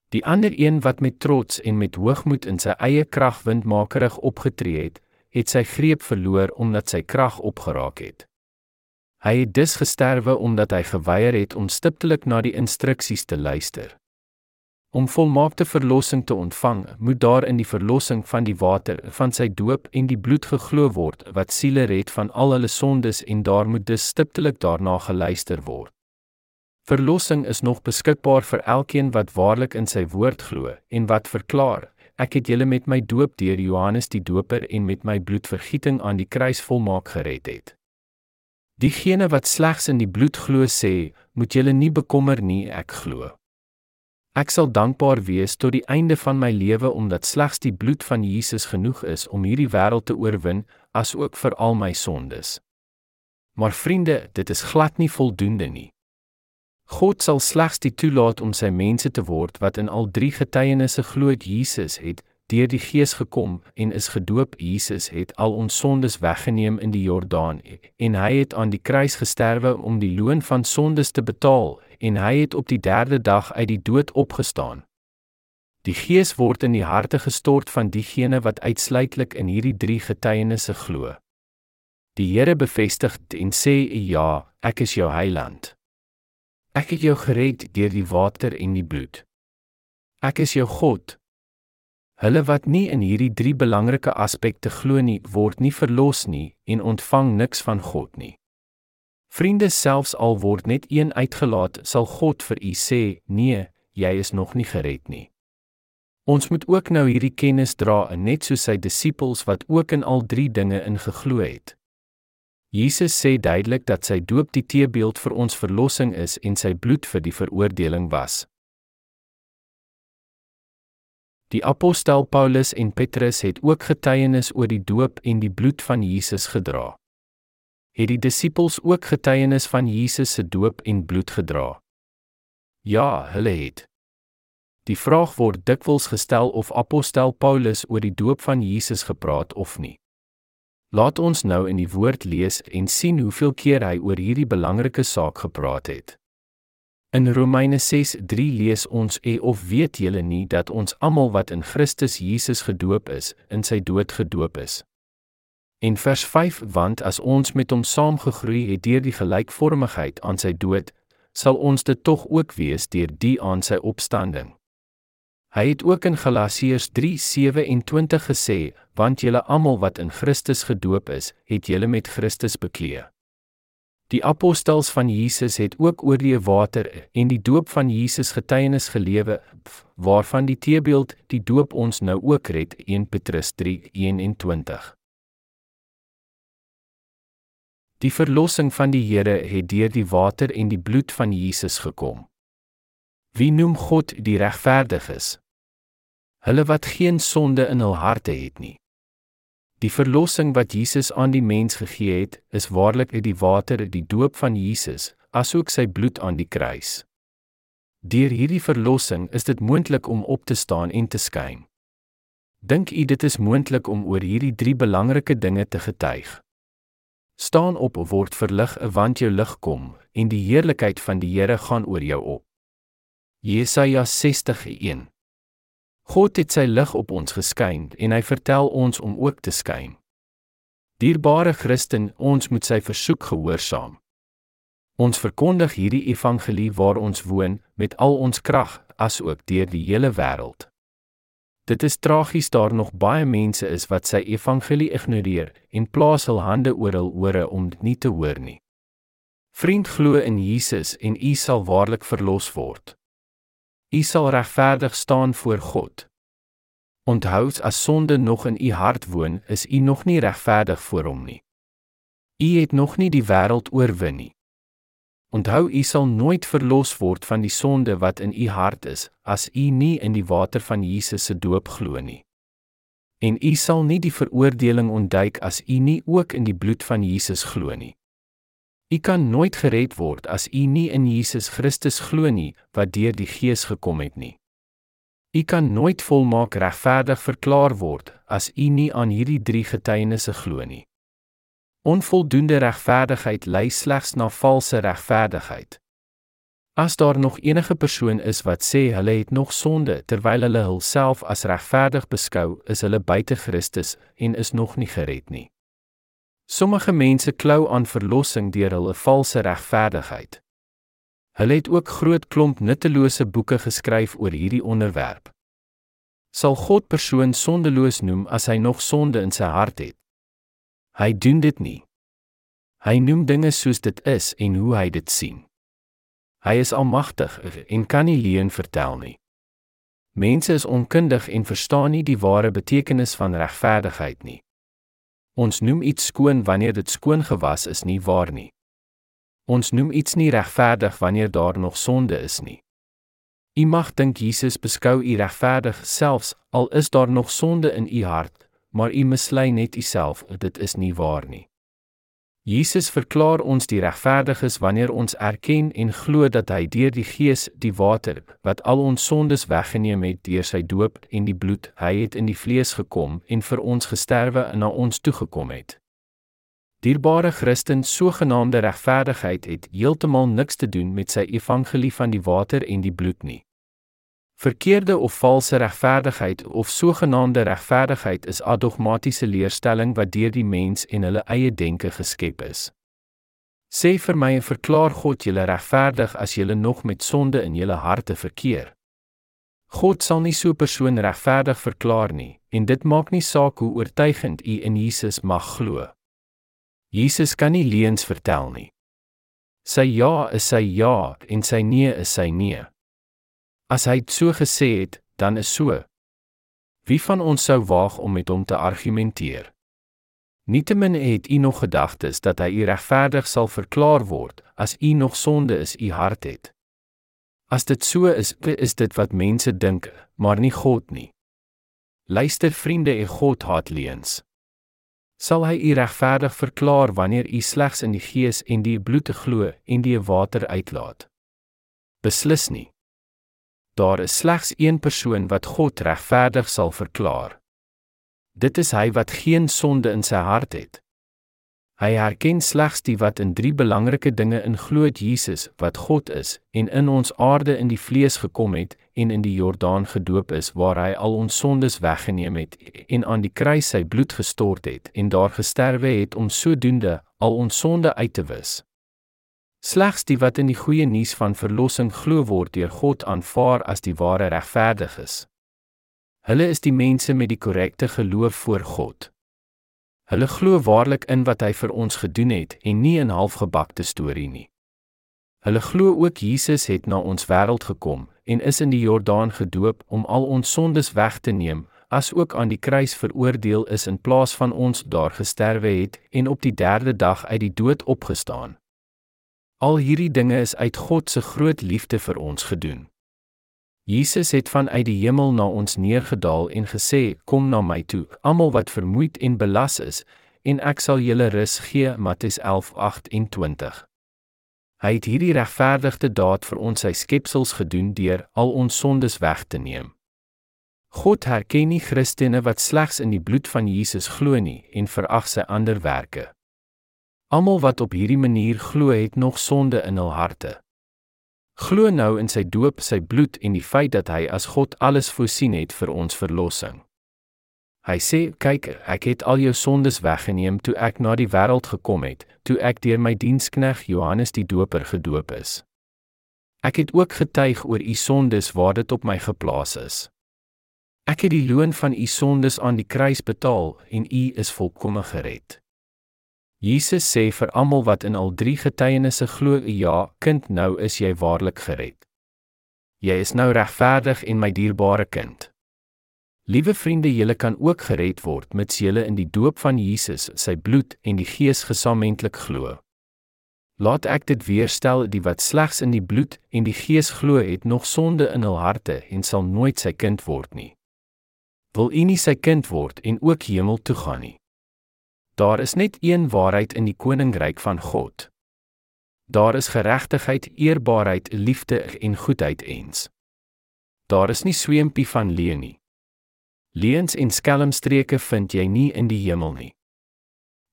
Die ander een wat met trots en met hoogmoed in sy eie krag windmakerig opgetree het, het sy greep verloor omdat sy krag opgeraak het. Hy het dus gesterwe omdat hy geweier het om stiptelik na die instruksies te luister. Om volmaakte verlossing te ontvang, moet daar in die verlossing van die water van sy doop en die bloed geglo word wat siele red van al hulle sondes en daar moet dus stiptelik daarna geluister word. Verlossing is nog beskikbaar vir elkeen wat waarlik in sy woord glo en wat verklaar: Ek het julle met my doop deur Johannes die Doper en met my bloedvergieting aan die kruis volmaak gered het. Diegene wat slegs in die bloed glo sê, moet julle nie bekommer nie, ek glo. Ek sal dankbaar wees tot die einde van my lewe omdat slegs die bloed van Jesus genoeg is om hierdie wêreld te oorwin, asook vir al my sondes. Maar vriende, dit is glad nie voldoende nie. God sal slegs die toelaat om sy mense te word wat in al drie getuienisse glo Jesus het, deur die Gees gekom en is gedoop. Jesus het al ons sondes weggeneem in die Jordaan en hy het aan die kruis gesterwe om die loon van sondes te betaal en hy het op die 3de dag uit die dood opgestaan. Die Gees word in die harte gestort van diegene wat uitsluitlik in hierdie drie getuienisse glo. Die Here bevestig en sê ja, ek is jou heiland. Ek het jou gered deur die water en die bloed. Ek is jou God, Hulle wat nie in hierdie drie belangrike aspekte glo nie, word nie verlos nie en ontvang niks van God nie. Vriende, selfs al word net een uitgelaat, sal God vir u sê, "Nee, jy is nog nie gered nie." Ons moet ook nou hierdie kennis dra, net soos sy disippels wat ook in al drie dinge ingeglo het. Jesus sê duidelik dat sy doop die teebeeld vir ons verlossing is en sy bloed vir die veroordeling was. Die apostel Paulus en Petrus het ook getuienis oor die doop en die bloed van Jesus gedra. Het die disippels ook getuienis van Jesus se doop en bloed gedra? Ja, hulle het. Die vraag word dikwels gestel of apostel Paulus oor die doop van Jesus gepraat of nie. Laat ons nou in die woord lees en sien hoeveel keer hy oor hierdie belangrike saak gepraat het. In Romeine 6:3 lees ons: "E of weet julle nie dat ons almal wat in Christus Jesus gedoop is, in sy dood gedoop is?" In vers 5: "Want as ons met hom saamgegroei het deur die gelykvormigheid aan sy dood, sal ons dit tog ook wees deur die aan sy opstanding." Hy het ook in Galasiërs 3:27 gesê: "Want julle almal wat in Christus gedoop is, het julle met Christus bekleed." Die apostels van Jesus het ook oor die water en die doop van Jesus getuienis gelewe, waarvan die teebeeld die doop ons nou ook red 1 Petrus 3:21. Die verlossing van die Here het deur die water en die bloed van Jesus gekom. Wie noem God die regverdiges? Hulle wat geen sonde in hul harte het nie. Die verlossing wat Jesus aan die mens gegee het, is waarlik uit die water, die doop van Jesus, asook sy bloed aan die kruis. Deur hierdie verlossing is dit moontlik om op te staan en te skyn. Dink u dit is moontlik om oor hierdie drie belangrike dinge te getuig? Staan op of word verlig, want jou lig kom en die heerlikheid van die Here gaan oor jou op. Jesaja 60:1 God het sy lig op ons geskyn en hy vertel ons om ook te skyn. Dierbare Christen, ons moet sy versoek gehoorsaam. Ons verkondig hierdie evangelie waar ons woon met al ons krag asook deur die hele wêreld. Dit is tragies daar nog baie mense is wat sy evangelie ignoreer en plaas hul hande oor hul ore om dit nie te hoor nie. Vriend glo in Jesus en u sal waarlik verlos word. U sal regverdig staan voor God. Onthou as sonde nog in u hart woon, is u nog nie regverdig voor hom nie. U het nog nie die wêreld oorwin nie. Onthou u sal nooit verlos word van die sonde wat in u hart is as u nie in die water van Jesus se doop glo nie. En u sal nie die veroordeling ontduik as u nie ook in die bloed van Jesus glo nie. U kan nooit gered word as u nie in Jesus Christus glo nie wat deur die Gees gekom het nie. U kan nooit volmaak regverdig verklaar word as u nie aan hierdie drie getuienisse glo nie. Onvoldoende regverdigheid lei slegs na valse regverdigheid. As daar nog enige persoon is wat sê hulle het nog sonde terwyl hulle hulself as regverdig beskou, is hulle buite Christus en is nog nie gered nie. Sommige mense klou aan verlossing deur hulle valse regverdigheid. Hulle het ook groot klomp nuttelose boeke geskryf oor hierdie onderwerp. Sal God persoon sondeloos noem as hy nog sonde in sy hart het? Hy doen dit nie. Hy noem dinge soos dit is en hoe hy dit sien. Hy is almagtig en kan nie leuen vertel nie. Mense is onkundig en verstaan nie die ware betekenis van regverdigheid nie. Ons noem iets skoon wanneer dit skoon gewas is nie waar nie. Ons noem iets nie regverdig wanneer daar nog sonde is nie. U mag dink Jesus beskou u regverdig selfs al is daar nog sonde in u hart, maar u mislei net u self, dit is nie waar nie. Jesus verklaar ons die regverdiges wanneer ons erken en glo dat hy deur die Gees die water wat al ons sondes weggeneem het deur sy doop en die bloed, hy het in die vlees gekom en vir ons gesterwe en na ons toegekom het. Dierbare Christen, sogenaamde regverdigheid het heeltemal niks te doen met sy evangelie van die water en die bloed nie. Verkeerde of valse regverdigheid of sogenaamde regverdigheid is 'n dogmatiese leerstelling wat deur die mens en hulle eie denke geskep is. Sê vir my en verklaar God julle regverdig as julle nog met sonde in julle harte verkeer. God sal nie so 'n persoon regverdig verklaar nie en dit maak nie saak hoe oortuigend u in Jesus mag glo. Jesus kan nie leuns vertel nie. Sy ja is sy ja en sy nee is sy nee. As hy so gesê het, dan is so. Wie van ons sou waag om met hom te argumenteer? Nietemin het u nog gedagtes dat hy u regverdig sal verklaar word as u nog sonde is u hart het. As dit so is, is dit wat mense dink, maar nie God nie. Luister vriende, en God haat leuns. Sal hy u regverdig verklaar wanneer u slegs in die gees en die bloed glo en die water uitlaat? Beslis nie daar is slegs een persoon wat God regverdig sal verklaar. Dit is hy wat geen sonde in sy hart het. Hy erken slegs die wat in drie belangrike dinge in glo Jesus wat God is en in ons aarde in die vlees gekom het en in die Jordaan gedoop is waar hy al ons sondes weggeneem het en aan die kruis sy bloed gestort het en daar gesterwe het om sodoende al ons sonde uit te wis. Slegs die wat in die goeie nuus van verlossing glo word deur God aanvaar as die ware regverdiges. Hulle is die mense met die korrekte geloof voor God. Hulle glo waarlik in wat hy vir ons gedoen het en nie in halfgebakte storie nie. Hulle glo ook Jesus het na ons wêreld gekom en is in die Jordaan gedoop om al ons sondes weg te neem, as ook aan die kruis veroordeel is in plaas van ons daar gesterwe het en op die 3de dag uit die dood opgestaan. Al hierdie dinge is uit God se groot liefde vir ons gedoen. Jesus het vanuit die hemel na ons neergedaal en gesê: "Kom na my toe, almal wat vermoeid en belas is, en ek sal julle rus gee." Matteus 11:28. Hy het hierdie regverdigde daad vir ons sy skepsels gedoen deur al ons sondes weg te neem. God herken nie Christene wat slegs in die bloed van Jesus glo nie en verag sy ander werke. Almal wat op hierdie manier glo het nog sonde in hul harte. Glo nou in sy doop, sy bloed en die feit dat hy as God alles voorsien het vir ons verlossing. Hy sê, kyk, ek het al jou sondes weggeneem toe ek na die wêreld gekom het, toe ek deur my dienskneg Johannes die Doper gedoop is. Ek het ook getuig oor u sondes waar dit op my geplaas is. Ek het die loon van u sondes aan die kruis betaal en u is volkome gered. Jesus sê vir almal wat in al drie getuienisse glo, ja, kind, nou is jy waarlik gered. Jy is nou regverdig en my dierbare kind. Liewe vriende, julle kan ook gered word met julle in die doop van Jesus, sy bloed en die Gees gesamentlik glo. Laat ek dit weer stel, die wat slegs in die bloed en die Gees glo, het nog sonde in hul harte en sal nooit sy kind word nie wil u nie sy kind word en ook hemel toe gaan nie. Daar is net een waarheid in die koninkryk van God. Daar is geregtigheid, eerbaarheid, liefde en goedheid eens. Daar is nie sweempie van leuen nie. Leuns en skelmstreke vind jy nie in die hemel nie.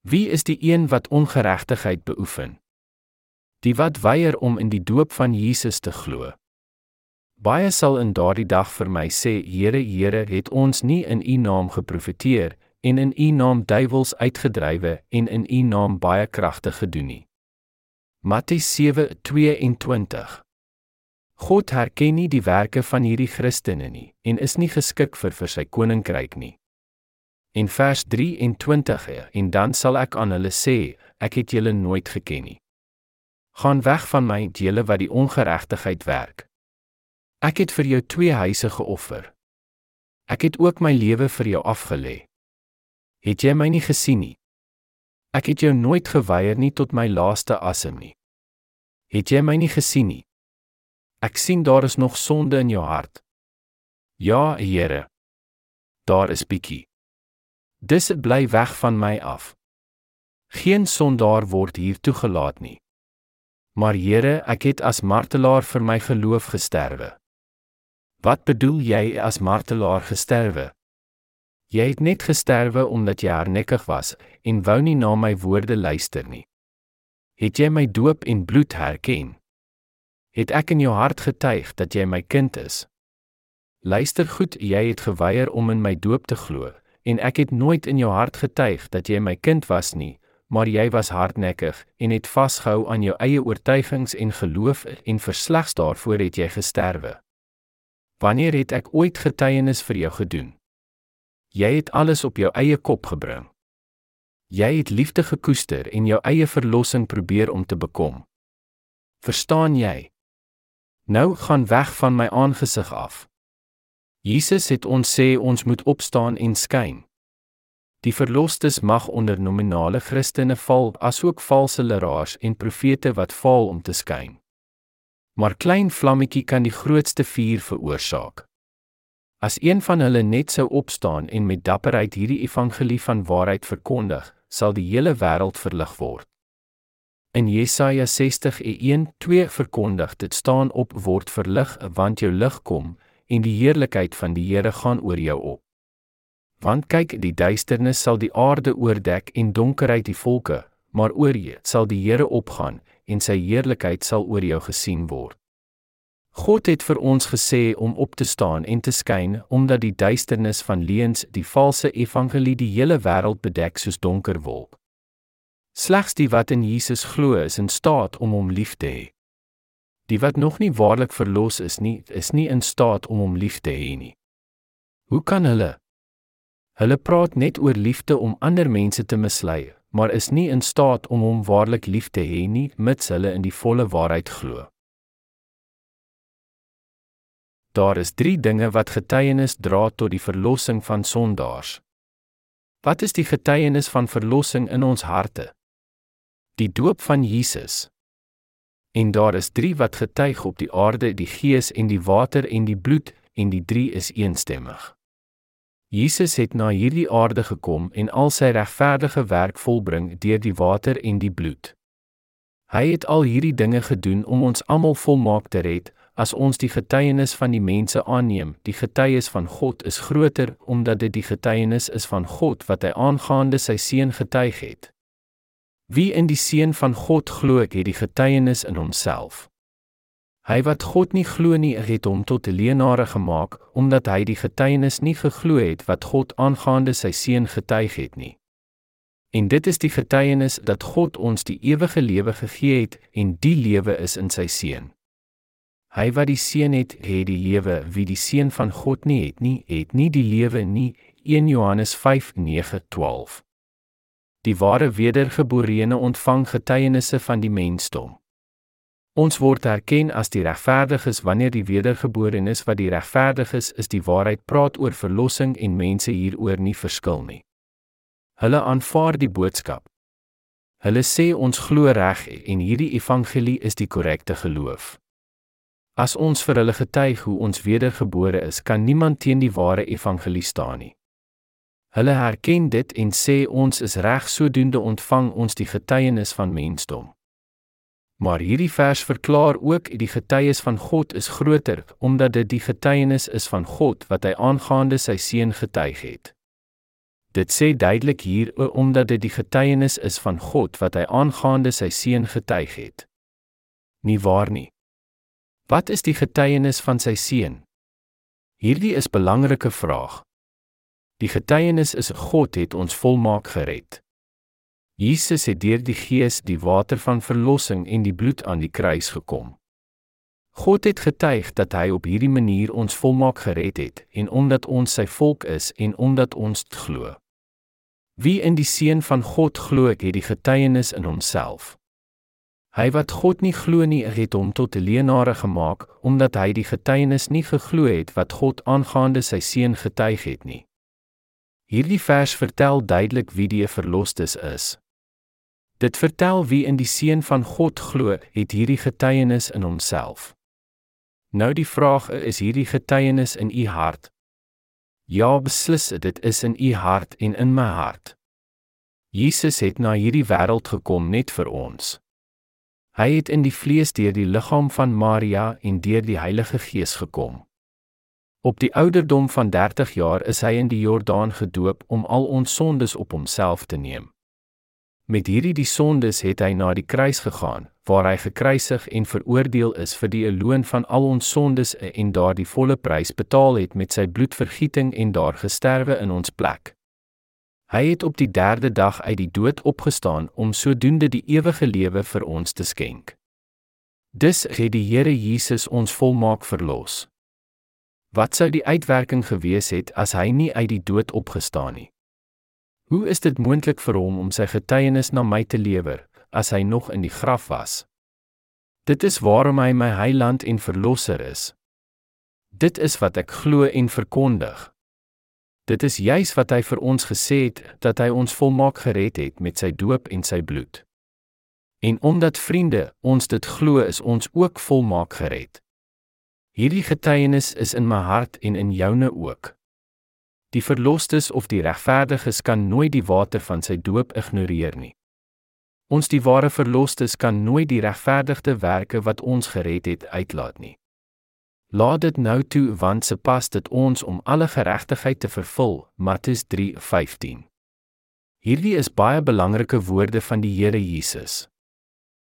Wie is die een wat ongeregtigheid beoefen? Die wat weier om in die doop van Jesus te glo. Baie sal in daardie dag vir my sê, Here, Here, het ons nie in U naam geprofeteer en in U naam duiwels uitgedrywe en in U naam baie kragte gedoen nie. Matteus 7:22 God herken nie die werke van hierdie Christene nie en is nie geskik vir vir sy koninkryk nie. In vers 23 en dan sal ek aan hulle sê, ek het julle nooit geken nie. Gaan weg van my, julle wat die ongeregtigheid werk. Ek het vir jou twee huise geoffer. Ek het ook my lewe vir jou afgelê. Het jy my nie gesien nie? Ek het jou nooit geweier nie tot my laaste asem nie. Het jy my nie gesien nie? Ek sien daar is nog sonde in jou hart. Ja, Here. Daar is bietjie. Dis bly weg van my af. Geen sondaar word hier toegelaat nie. Maar Here, ek het as martelaar vir my geloof gesterwe. Wat bedoel jy as martelaar gesterwe? Jy het net gesterwe omdat jy hardnekkig was en wou nie na my woorde luister nie. Het jy my doop en bloed herken? Het ek in jou hart getuig dat jy my kind is? Luister goed, jy het geweier om in my doop te glo en ek het nooit in jou hart getuig dat jy my kind was nie, maar jy was hardnekkig en het vasgehou aan jou eie oortuigings en geloof en verslegs daarvoor het jy gesterwe. Wanneer het ek ooit getuienis vir jou gedoen? Jy het alles op jou eie kop gebring. Jy het liefde gekoester en jou eie verlossing probeer om te bekom. Verstaan jy? Nou gaan weg van my aangesig af. Jesus het ons sê ons moet opstaan en skyn. Die verlosstes mag onder nominale Christene val, asook valse leraars en profete wat val om te skyn maar klein vlammetjie kan die grootste vuur veroorsaak. As een van hulle net sou opstaan en met dapperheid hierdie evangelie van waarheid verkondig, sal die hele wêreld verlig word. In Jesaja 60:1-2 verkondig dit staan op word verlig want jou lig kom en die heerlikheid van die Here gaan oor jou op. Want kyk die duisternis sal die aarde oordek en donkerheid die volke, maar oor jou sal die Here opgaan en sy heerlikheid sal oor jou gesien word. God het vir ons gesê om op te staan en te skyn omdat die duisternis van leuns die valse evangelie die hele wêreld bedek soos donker wolk. Slegs die wat in Jesus glo is in staat om hom lief te hê. Die wat nog nie waarlik verlos is nie, is nie in staat om hom lief te hê nie. Hoe kan hulle? Hulle praat net oor liefde om ander mense te mislei, maar is nie in staat om hom waarlik lief te hê nie mits hulle in die volle waarheid glo. Daar is 3 dinge wat getuienis dra tot die verlossing van sondaars. Wat is die getuienis van verlossing in ons harte? Die doop van Jesus. En daar is 3 wat getuig op die aarde, die Gees en die water en die bloed, en die 3 is eensstemmig. Jesus het na hierdie aarde gekom en al sy regverdige werk volbring deur die water en die bloed. Hy het al hierdie dinge gedoen om ons almal volmaak te red. As ons die getuienis van die mense aanneem, die getuies van God is groter omdat dit die getuienis is van God wat hy aangaande sy seun getuig het. Wie in die seun van God glo, het die getuienis in homself. Hy wat God nie glo nie, het hom tot 'n leenaar gemaak omdat hy die getuienis nie geglo het wat God aangaande sy seun getuig het nie. En dit is die getuienis dat God ons die ewige lewe gegee het en die lewe is in sy seun. Hy wat die seun het, het die lewe, wie die seun van God nie het nie, het nie die lewe nie. 1 Johannes 5:9-12. Die ware wedergeborene ontvang getuienisse van die mensdom. Ons word erken as die regverdiges wanneer die wedergeborenes wat die regverdiges is die waarheid praat oor verlossing en mense hieroor nie verskil nie. Hulle aanvaar die boodskap. Hulle sê ons glo reg en hierdie evangelie is die korrekte geloof. As ons vir hulle getuig hoe ons wedergebore is, kan niemand teen die ware evangelie staan nie. Hulle herken dit en sê ons is reg sodoende ontvang ons die getuienis van mensdom. Maar hierdie vers verklaar ook die getuies van God is groter omdat dit die getuienis is van God wat hy aangaande sy seun getuig het. Dit sê duidelik hier omdat dit die getuienis is van God wat hy aangaande sy seun getuig het. Nie waar nie. Wat is die getuienis van sy seun? Hierdie is belangrike vraag. Die getuienis is God het ons volmaak gered. Jesus het deur die Gees die water van verlossing en die bloed aan die kruis gekom. God het getuig dat hy op hierdie manier ons volmaak gered het en omdat ons sy volk is en omdat ons glo. Wie in die seun van God glo, het die getuienis in homself. Hy wat God nie glo nie, het hom tot 'n leenare gemaak omdat hy die getuienis nie geglo het wat God aangaande sy seun getuig het nie. Hierdie vers vertel duidelik wie die verlosters is. Dit vertel wie in die seun van God glo, het hierdie getuienis in homself. Nou die vraag is hierdie getuienis in u hart? Ja, beslis, dit is in u hart en in my hart. Jesus het na hierdie wêreld gekom net vir ons. Hy het in die vlees deur die liggaam van Maria en deur die Heilige Gees gekom. Op die ouderdom van 30 jaar is hy in die Jordaan gedoop om al ons sondes op homself te neem. Met hierdie die sondes het hy na die kruis gegaan, waar hy gekruisig en veroordeel is vir die loon van al ons sondes en daardie volle prys betaal het met sy bloedvergieting en daar gesterwe in ons plek. Hy het op die 3de dag uit die dood opgestaan om sodoende die ewige lewe vir ons te skenk. Dis het die Here Jesus ons volmaak verlos. Wat sou die uitwerking gewees het as hy nie uit die dood opgestaan nie? Hoe is dit moontlik vir hom om sy getuienis na my te lewer as hy nog in die graf was? Dit is waarom hy my heiland en verlosser is. Dit is wat ek glo en verkondig. Dit is juis wat hy vir ons gesê het dat hy ons volmaak gered het met sy doop en sy bloed. En omdat vriende ons dit glo, is ons ook volmaak gered. Hierdie getuienis is in my hart en in joune ook. Die verlosters of die regverdiges kan nooit die water van sy doop ignoreer nie. Ons die ware verlosters kan nooit die regverdigde werke wat ons gered het uitlaat nie. Laat dit nou toe want se pas dit ons om alle geregtigheid te vervul. Matteus 3:15. Hierdie is baie belangrike woorde van die Here Jesus.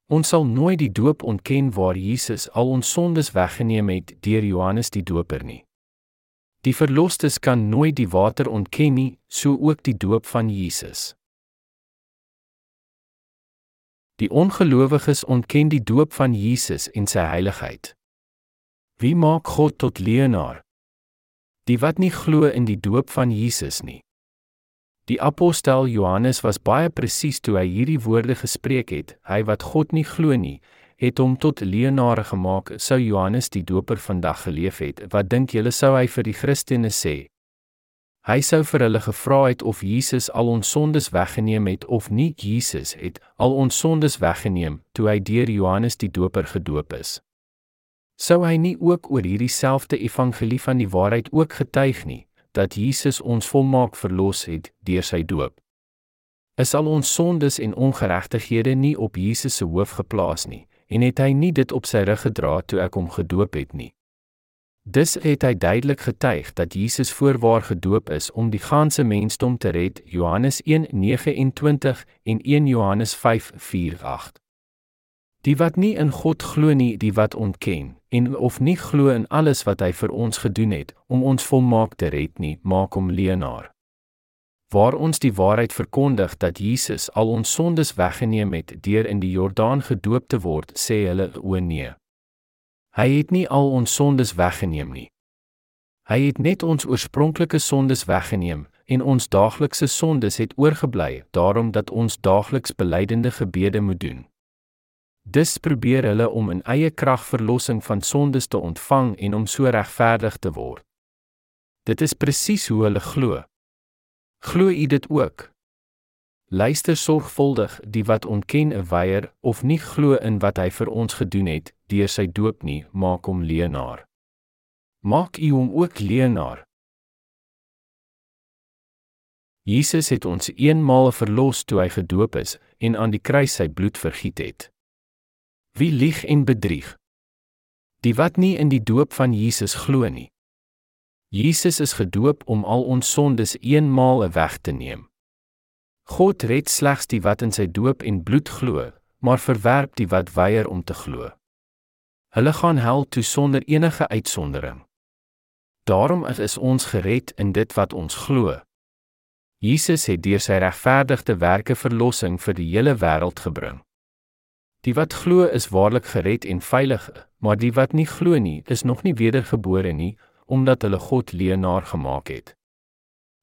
Ons sal nooit die doop ontken waar Jesus al ons sondes weggeneem het deur Johannes die Doper nie. Die verlosters kan nooit die water ontken nie, so ook die doop van Jesus. Die ongelowiges ontken die doop van Jesus en sy heiligheid. Wie maak God tot leenaar? Die wat nie glo in die doop van Jesus nie. Die apostel Johannes was baie presies toe hy hierdie woorde gespreek het. Hy wat God nie glo nie, het hom tot leenaar gemaak. Sou Johannes die Doper vandag geleef het, wat dink julle sou hy vir die Christene sê? Hy sou vir hulle gevra het of Jesus al ons sondes weggeneem het of nie. Jesus het al ons sondes weggeneem toe hy deur Johannes die Doper gedoop is. Sou hy nie ook oor hierdie selfde evangelie van die waarheid ook getuig nie? dat Jesus ons volmaak verlos het deur sy doop. Is al ons sondes en ongeregtighede nie op Jesus se hoof geplaas nie en het hy nie dit op sy rug gedra toe ek hom gedoop het nie. Dis het hy duidelik getuig dat Jesus voorwaar gedoop is om die ganse mensdom te red Johannes 1:29 en 1 Johannes 5:48. Die wat nie in God glo nie, die wat ontken en of nie glo in alles wat hy vir ons gedoen het om ons volmaak te red nie, maak hom leienaar. Waar ons die waarheid verkondig dat Jesus al ons sondes weggeneem het deur in die Jordaan gedoop te word, sê hulle o nee. Hy het nie al ons sondes weggeneem nie. Hy het net ons oorspronklike sondes weggeneem en ons daaglikse sondes het oorgebly, daarom dat ons daagliks belydende gebede moet doen. Dis probeer hulle om in eie krag verlossing van sondes te ontvang en om so regverdig te word. Dit is presies hoe hulle glo. Glo u dit ook? Luister sorgvuldig die wat ontken 'n weier of nie glo in wat hy vir ons gedoen het deur sy doop nie, maak hom leenaar. Maak u hom ook leenaar. Jesus het ons eenmaal verlos toe hy gedoop is en aan die kruis sy bloed vergiet het. Wie lieg en bedrieg? Die wat nie in die doop van Jesus glo nie. Jesus is gedoop om al ons sondes eenmaal weg te neem. God red slegs die wat in sy doop en bloed glo, maar verwerp die wat weier om te glo. Hulle gaan hel toe sonder enige uitsondering. Daarom is ons gered in dit wat ons glo. Jesus het deur sy regverdigde werke verlossing vir die hele wêreld gebring. Die wat glo is waarlik gered en veilig, maar die wat nie glo nie, is nog nie wedergebore nie, omdat hulle God leenaar gemaak het.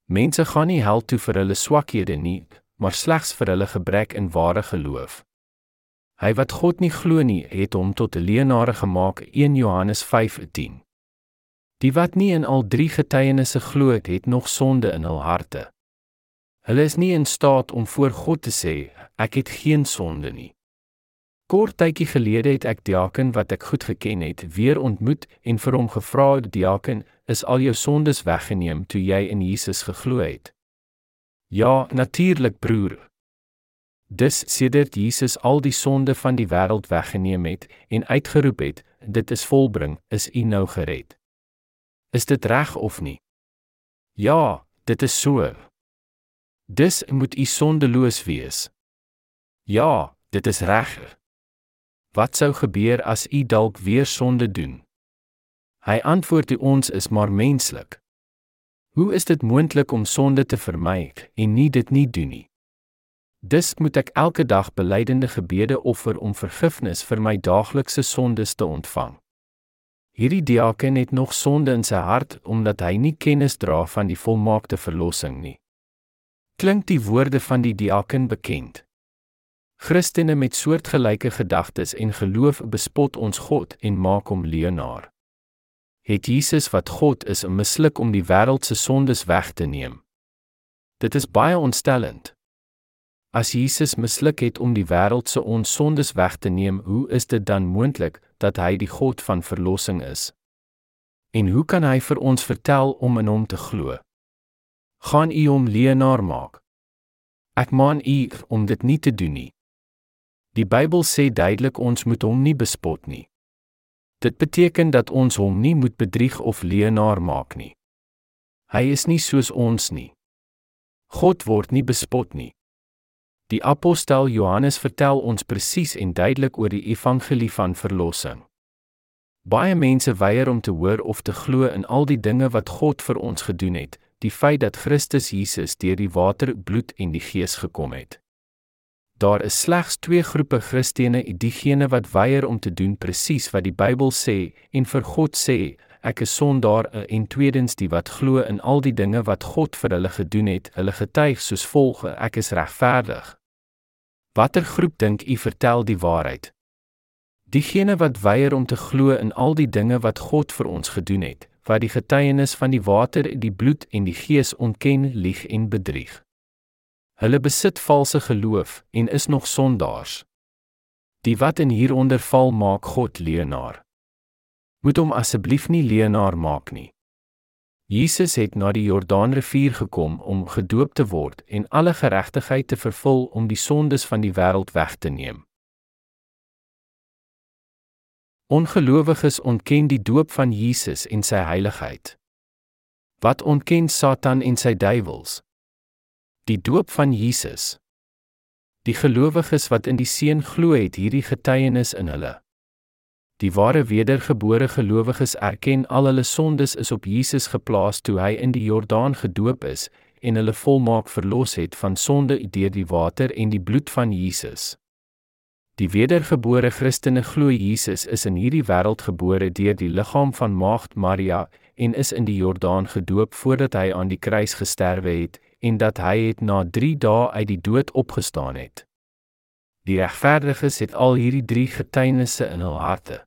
Mense gaan nie hel toe vir hulle swakhede nie, maar slegs vir hulle gebrek in ware geloof. Hy wat God nie glo nie, het hom tot 'n leenaar gemaak, 1 Johannes 5:10. Die wat nie in al drie getuienisse glo het, het nog sonde in hul harte. Hulle is nie in staat om voor God te sê, ek het geen sonde nie. Kort tydjie gelede het ek diaken wat ek goed geken het, weer ontmoet en vir hom gevra, "Diaken, is al jou sondes weggeneem toe jy in Jesus geglo het?" "Ja, natuurlik, broer." Dis sedert Jesus al die sonde van die wêreld weggeneem het en uitgeroep het, "Dit is volbring," is u nou gered. Is dit reg of nie? Ja, dit is so. Dis moet u sondeloos wees. Ja, dit is reg. Wat sou gebeur as u dalk weer sonde doen? Hy antwoord u ons is maar menslik. Hoe is dit moontlik om sonde te vermy en nie dit nie doen nie? Dis moet ek elke dag belydende gebede offer om vergifnis vir my daaglikse sondes te ontvang. Hierdie diaken het nog sonde in sy hart omdat hy nie kennis dra van die volmaakte verlossing nie. Klink die woorde van die diaken bekend? Christene met soortgelyke gedagtes en geloof bespot ons God en maak hom leenaar. Het Jesus wat God is, misluk om die wêreld se sondes weg te neem? Dit is baie ontstellend. As Jesus misluk het om die wêreld se ons sondes weg te neem, hoe is dit dan moontlik dat hy die God van verlossing is? En hoe kan hy vir ons vertel om in hom te glo? Gaan u hom leenaar maak? Ek maan u om dit nie te doen nie. Die Bybel sê duidelik ons moet hom nie bespot nie. Dit beteken dat ons hom nie moet bedrieg of leenaar maak nie. Hy is nie soos ons nie. God word nie bespot nie. Die apostel Johannes vertel ons presies en duidelik oor die evangelie van verlossing. Baie mense weier om te hoor of te glo in al die dinge wat God vir ons gedoen het, die feit dat Christus Jesus deur die water, bloed en die gees gekom het. Daar is slegs twee groepe Christene, diegene wat weier om te doen presies wat die Bybel sê en vir God sê, ek is sondaar en tweedens die wat glo in al die dinge wat God vir hulle gedoen het, hulle getuig soos volg, ek is regverdig. Watter groep dink u vertel die waarheid? Diegene wat weier om te glo in al die dinge wat God vir ons gedoen het, wat die getuienis van die water, die bloed en die gees ontken, lieg en bedrieg. Hulle besit valse geloof en is nog sondaars. Die wat in hieronder val maak God leenaar. Moet hom asseblief nie leenaar maak nie. Jesus het na die Jordaanrivier gekom om gedoop te word en alle geregtigheid te vervul om die sondes van die wêreld weg te neem. Ongelowiges ontken die doop van Jesus en sy heiligheid. Wat ontken Satan en sy duiwels? Die doop van Jesus. Die gelowiges wat in die Seun glo het hierdie getuienis in hulle. Die ware wedergebore gelowiges erken al hulle sondes is op Jesus geplaas toe hy in die Jordaan gedoop is en hulle volmaak verlos het van sonde deur die water en die bloed van Jesus. Die wedergebore Christene glo Jesus is in hierdie wêreld gebore deur die liggaam van Maagd Maria en is in die Jordaan gedoop voordat hy aan die kruis gesterwe het en dat hy het na 3 dae uit die dood opgestaan het. Die regverdiges het al hierdie 3 getuienisse in hul harte.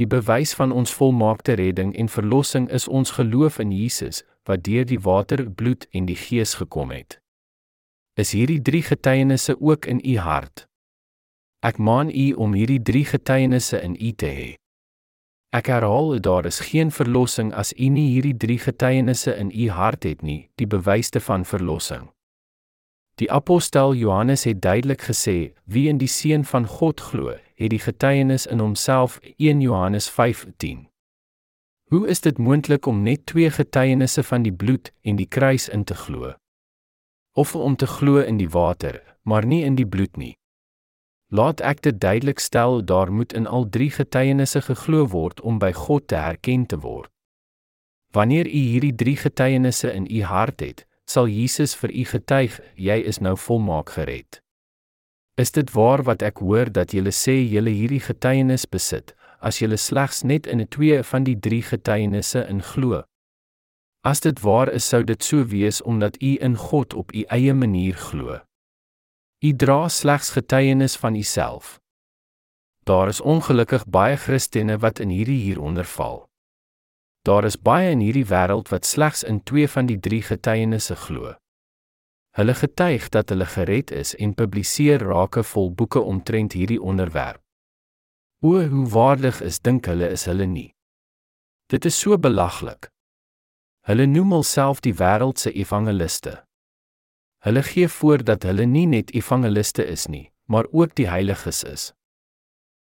Die bewys van ons volmaakte redding en verlossing is ons geloof in Jesus wat deur die water, bloed en die Gees gekom het. Is hierdie 3 getuienisse ook in u hart? Ek maan u om hierdie drie getuienisse in u te hê. Ek herhaal, daar is geen verlossing as u nie hierdie drie getuienisse in u hart het nie, die bewyse van verlossing. Die apostel Johannes het duidelik gesê, wie in die seun van God glo, het die getuienis in homself 1 Johannes 5:10. Hoe is dit moontlik om net twee getuienisse van die bloed en die kruis in te glo? Of om te glo in die water, maar nie in die bloed nie? Laat ek dit duidelik stel, daar moet in al drie getuienisse geglo word om by God te herken te word. Wanneer u hierdie drie getuienisse in u hart het, sal Jesus vir u getuig, jy is nou volmaak gered. Is dit waar wat ek hoor dat julle sê julle hierdie getuienis besit, as julle slegs net in 'n twee van die drie getuienisse in glo? As dit waar is, sou dit so wees omdat u in God op u eie manier glo. U dra slegs getuienis van uself. Daar is ongelukkig baie Christene wat in hierdie hieronder val. Daar is baie in hierdie wêreld wat slegs in twee van die drie getuienisse glo. Hulle getuig dat hulle gered is en publiseer rake vol boeke omtrent hierdie onderwerp. O, hoe waardig is dink hulle is hulle nie. Dit is so belaglik. Hulle noem hulself die wêreld se evangeliste. Hulle gee voor dat hulle nie net evangeliste is nie, maar ook die heiliges is.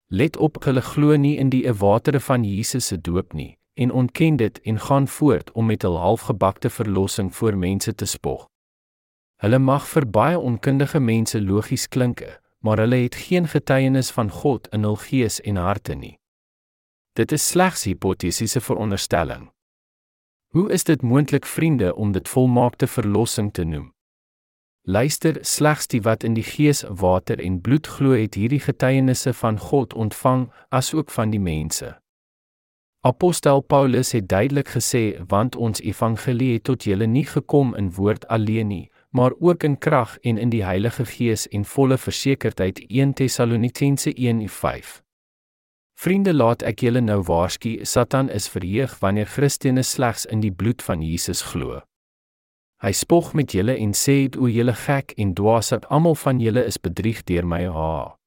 Let op, hulle glo nie in die watere van Jesus se doop nie en ontken dit en gaan voort om met hul halfgebakte verlossing voor mense te spog. Hulle mag vir baie onkundige mense logies klink, maar hulle het geen getuienis van God in hul gees en harte nie. Dit is slegs hipotetiese veronderstelling. Hoe is dit moontlik vriende om dit volmaakte verlossing te noem? Luister, slegs die wat in die gees, water en bloed glo het hierdie getuienisse van God ontvang, asook van die mense. Apostel Paulus het duidelik gesê, want ons evangelie het tot julle nie gekom in woord alleen nie, maar ook in krag en in die Heilige Gees en volle versekerdheid 1 Tessalonisense 1:5. Vriende, laat ek julle nou waarsku, Satan is verheug wanneer Christene slegs in die bloed van Jesus glo. Hy spog met julle en sê: "O julle gek en dwaas, almal van julle is bedrieg deur my ha."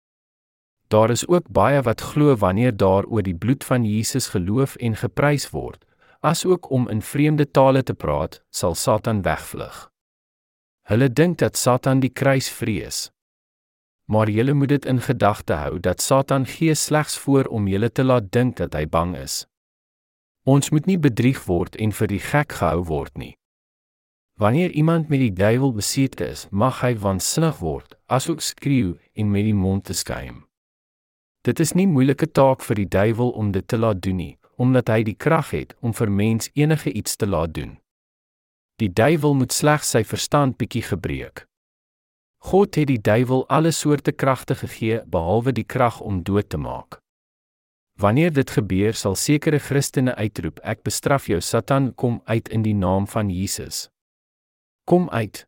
Daar is ook baie wat glo wanneer daar oor die bloed van Jesus geloof en geprys word, asook om in vreemde tale te praat, sal Satan wegvlug. Hulle dink dat Satan die kruis vrees. Maar julle moet dit in gedagte hou dat Satan gee slegs voor om julle te laat dink dat hy bang is. Ons moet nie bedrieg word en vir die gek gehou word nie. Wanneer iemand met die duiwel besete is, mag hy waansinnig word, asook skreeu en met die mond te skuim. Dit is nie moeilike taak vir die duiwel om dit te laat doen nie, omdat hy die krag het om vir mens enige iets te laat doen. Die duiwel moet slegs sy verstand bietjie gebreek. God het die duiwel alle soorte kragte gegee behalwe die krag om dood te maak. Wanneer dit gebeur, sal sekere Christene uitroep: Ek bestraf jou Satan, kom uit in die naam van Jesus kom uit.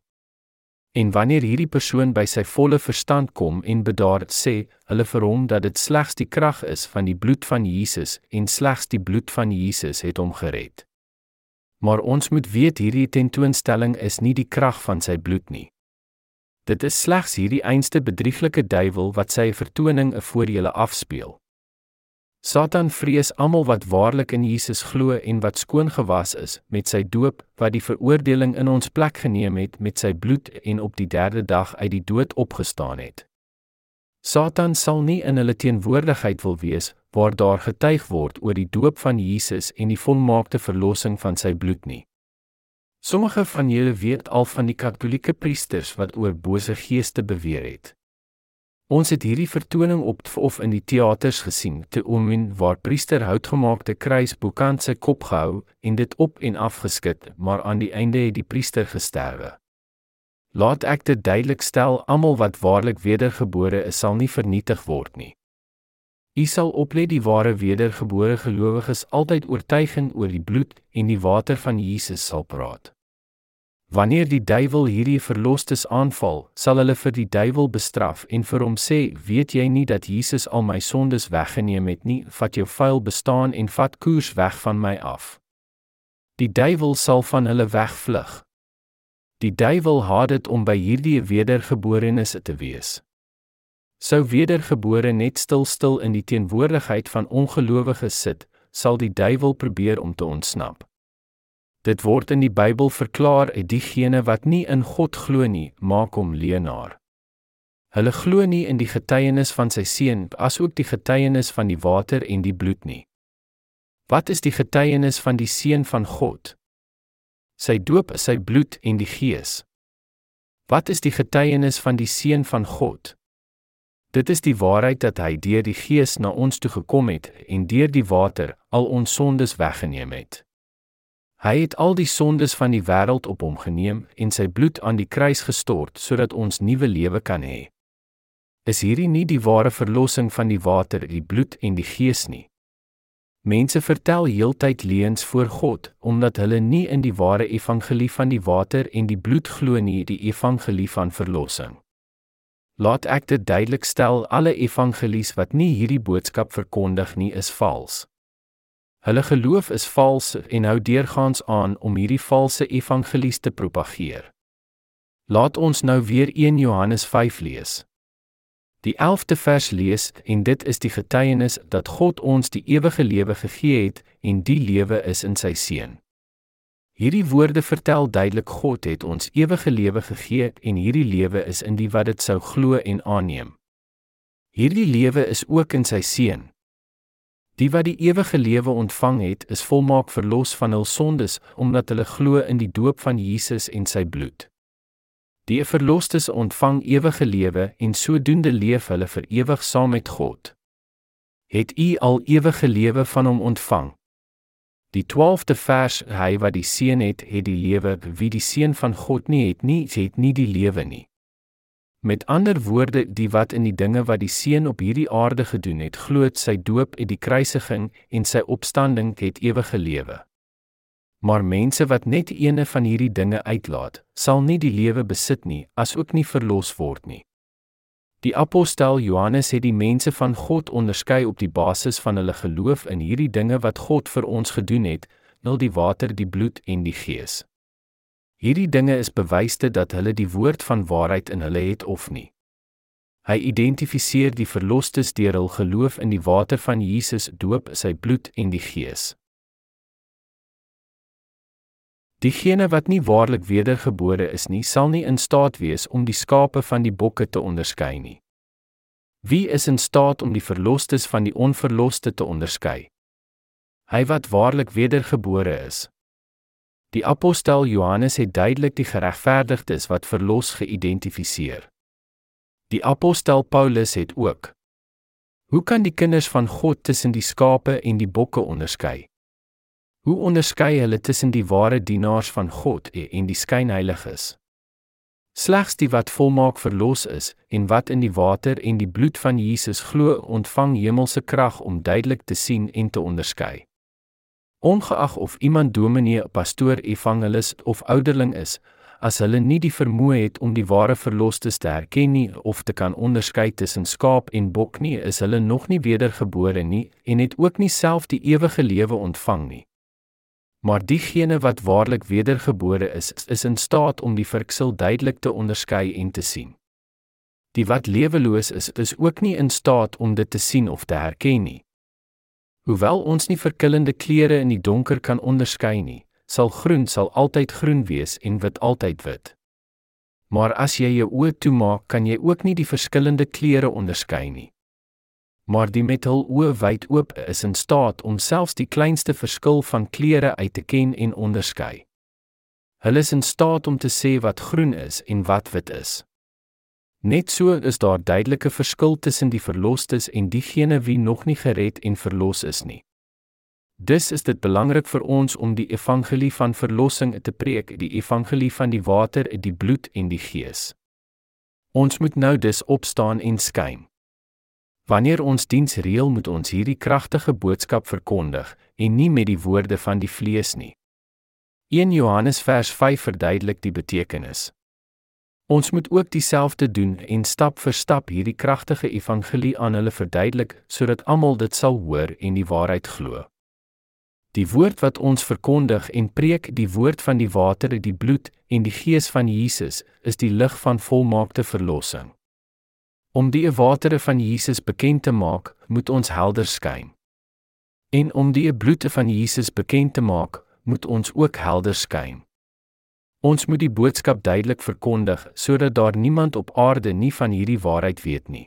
En wanneer hierdie persoon by sy volle verstand kom en bedaard sê, hulle vir hom dat dit slegs die krag is van die bloed van Jesus en slegs die bloed van Jesus het hom gered. Maar ons moet weet hierdie tentoonstelling is nie die krag van sy bloed nie. Dit is slegs hierdie einste bedrieglike duiwel wat sy vertoning voor julle afspeel. Satan vrees almal wat waarlik in Jesus glo en wat skoon gewas is met sy doop wat die veroordeling in ons plek geneem het met sy bloed en op die 3de dag uit die dood opgestaan het. Satan sal nie in hulle teenwoordigheid wil wees waar daar getuig word oor die doop van Jesus en die volmaakte verlossing van sy bloed nie. Sommige van julle weet al van die katolieke priesters wat oor bose geeste beweer het. Ons het hierdie vertoning op of in die teaters gesien te Omin waar priester houtgemaakte kruis bokant sy kop gehou en dit op en af geskit, maar aan die einde het die priester gesterwe. Laat ek dit duidelik stel, almal wat waarlik wedergebore is, sal nie vernietig word nie. U sal oplet die ware wedergebore gelowiges altyd oortuiging oor die bloed en die water van Jesus sal praat. Wanneer die duiwel hierdie verlosters aanval, sal hulle vir die duiwel bestraf en vir hom sê: "Weet jy nie dat Jesus al my sondes weggeneem het nie? Vat jou vuil bestaan en vat koers weg van my af." Die duiwel sal van hulle wegvlug. Die duiwel haat dit om by hierdie wedergeborenes te wees. Sou wedergebore net stil stil in die teenwoordigheid van ongelowiges sit, sal die duiwel probeer om te ontsnap. Dit word in die Bybel verklaar uit diegene wat nie in God glo nie, maak hom leenaar. Hulle glo nie in die getuienis van sy seun asook die getuienis van die water en die bloed nie. Wat is die getuienis van die seun van God? Sy doop is sy bloed en die gees. Wat is die getuienis van die seun van God? Dit is die waarheid dat hy deur die gees na ons toe gekom het en deur die water al ons sondes weggeneem het. Hy het al die sondes van die wêreld op hom geneem en sy bloed aan die kruis gestort sodat ons nuwe lewe kan hê. Is hierdie nie die ware verlossing van die water, die bloed en die gees nie? Mense vertel heeltyd leuns voor God omdat hulle nie in die ware evangelie van die water en die bloed glo nie, die evangelie van verlossing. Laat ek dit duidelik stel, alle evangelies wat nie hierdie boodskap verkondig nie, is vals. Hulle geloof is vals en hou deurgaans aan om hierdie valse evangelies te propageer. Laat ons nou weer 1 Johannes 5 lees. Die 11de vers lees en dit is die getuienis dat God ons die ewige lewe gegee het en die lewe is in sy seun. Hierdie woorde vertel duidelik God het ons ewige lewe gegee en hierdie lewe is in die wat dit sou glo en aanneem. Hierdie lewe is ook in sy seun. Die wat die ewige lewe ontvang het, is volmaak verlos van hul sondes omdat hulle glo in die doop van Jesus en sy bloed. Die verlostes ontvang ewige lewe en sodoende leef hulle vir ewig saam met God. Het u al ewige lewe van hom ontvang? Die 12de vers: Hy wat die seun het, het die lewe, wie die seun van God nie het nie, het nie die lewe nie. Met ander woorde, die wat in die dinge wat die seun op hierdie aarde gedoen het, glo sy doop en die kruisiging en sy opstanding het ewige lewe. Maar mense wat net eene van hierdie dinge uitlaat, sal nie die lewe besit nie, asook nie verlos word nie. Die apostel Johannes het die mense van God onderskei op die basis van hulle geloof in hierdie dinge wat God vir ons gedoen het, nul die water, die bloed en die gees. Hierdie dinge is bewyste dat hulle die woord van waarheid in hulle het of nie. Hy identifiseer die verlosters deur hul geloof in die water van Jesus doop, sy bloed en die Gees. Diegene wat nie waarlik wedergebore is nie, sal nie in staat wees om die skape van die bokke te onderskei nie. Wie is in staat om die verlosters van die onverloste te onderskei? Hy wat waarlik wedergebore is. Die apostel Johannes het duidelik die geregverdigdes wat verlos geïdentifiseer. Die apostel Paulus het ook Hoe kan die kinders van God tussen die skape en die bokke onderskei? Hoe onderskei hulle tussen die ware dienaars van God en die skynheiliges? Slegs die wat volmaak verlos is en wat in die water en die bloed van Jesus glo, ontvang hemelse krag om duidelik te sien en te onderskei. Ongeag of iemand dominee, pastoor, evangelis of ouderling is, as hulle nie die vermoë het om die ware verlostes te herken nie of te kan onderskei tussen skaap en bok nie, is hulle nog nie wedergebore nie en het ook nie self die ewige lewe ontvang nie. Maar diegene wat waarlik wedergebore is, is in staat om die verksel duidelik te onderskei en te sien. Die wat leweloos is, is ook nie in staat om dit te sien of te herken nie. Hoewel ons nie verkillende kleure in die donker kan onderskei nie, sal groen sal altyd groen wees en wit altyd wit. Maar as jy jou oë toemaak, kan jy ook nie die verskillende kleure onderskei nie. Maar die met hul oë wyd oop is in staat om selfs die kleinste verskil van kleure uit te ken en onderskei. Hulle is in staat om te sê wat groen is en wat wit is. Net so is daar duidelike verskil tussen die verlosters en diegene wie nog nie gered en verlos is nie. Dus is dit belangrik vir ons om die evangelie van verlossing te preek, die evangelie van die water, die bloed en die gees. Ons moet nou dus opstaan en skyn. Wanneer ons diens reël, moet ons hierdie kragtige boodskap verkondig en nie met die woorde van die vlees nie. 1 Johannes vers 5 verduidelik die betekenis. Ons moet ook dieselfde doen en stap vir stap hierdie kragtige evangelie aan hulle verduidelik sodat almal dit sal hoor en die waarheid glo. Die woord wat ons verkondig en preek, die woord van die water, die bloed en die gees van Jesus, is die lig van volmaakte verlossing. Om die watere van Jesus bekend te maak, moet ons helder skyn. En om die bloede van Jesus bekend te maak, moet ons ook helder skyn. Ons moet die boodskap duidelik verkondig sodat daar niemand op aarde nie van hierdie waarheid weet nie.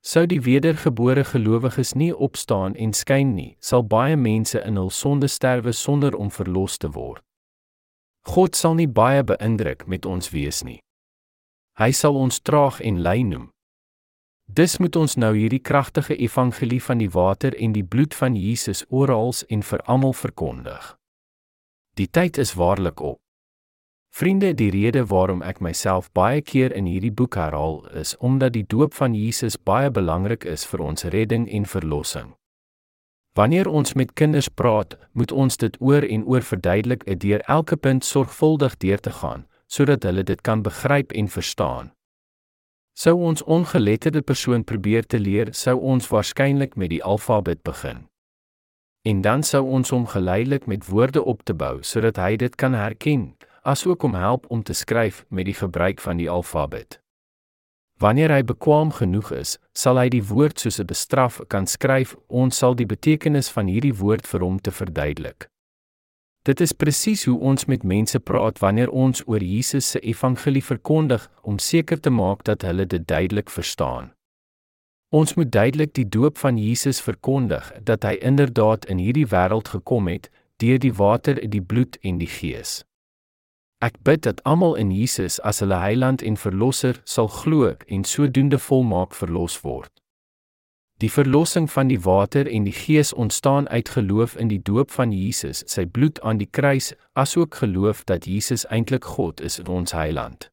Sou die wedergebore gelowiges nie opstaan en skyn nie, sal baie mense in hul sonde sterwe sonder om verlos te word. God sal nie baie beïndruk met ons wees nie. Hy sal ons traag en lui noem. Dis moet ons nou hierdie kragtige evangelie van die water en die bloed van Jesus oral en vir almal verkondig. Die tyd is waarlik op. Vriende, die rede waarom ek myself baie keer in hierdie boek herhaal is omdat die doop van Jesus baie belangrik is vir ons redding en verlossing. Wanneer ons met kinders praat, moet ons dit oor en oor verduidelik deur elke punt sorgvuldig deur te gaan, sodat hulle dit kan begryp en verstaan. Sou ons ongeletterde persoon probeer te leer, sou ons waarskynlik met die alfabet begin. En dan sou ons hom geleidelik met woorde op te bou sodat hy dit kan herken, asook om help om te skryf met die gebruik van die alfabet. Wanneer hy bekwam genoeg is, sal hy die woord soos 'n bestraf kan skryf. Ons sal die betekenis van hierdie woord vir hom te verduidelik. Dit is presies hoe ons met mense praat wanneer ons oor Jesus se evangelie verkondig om seker te maak dat hulle dit duidelik verstaan. Ons moet duidelik die doop van Jesus verkondig dat hy inderdaad in hierdie wêreld gekom het deur die water, die bloed en die gees. Ek bid dat almal in Jesus as hulle heiland en verlosser sal glo en sodoende volmaak verlos word. Die verlossing van die water en die gees ontstaan uit geloof in die doop van Jesus, sy bloed aan die kruis, asook geloof dat Jesus eintlik God is, ons heiland.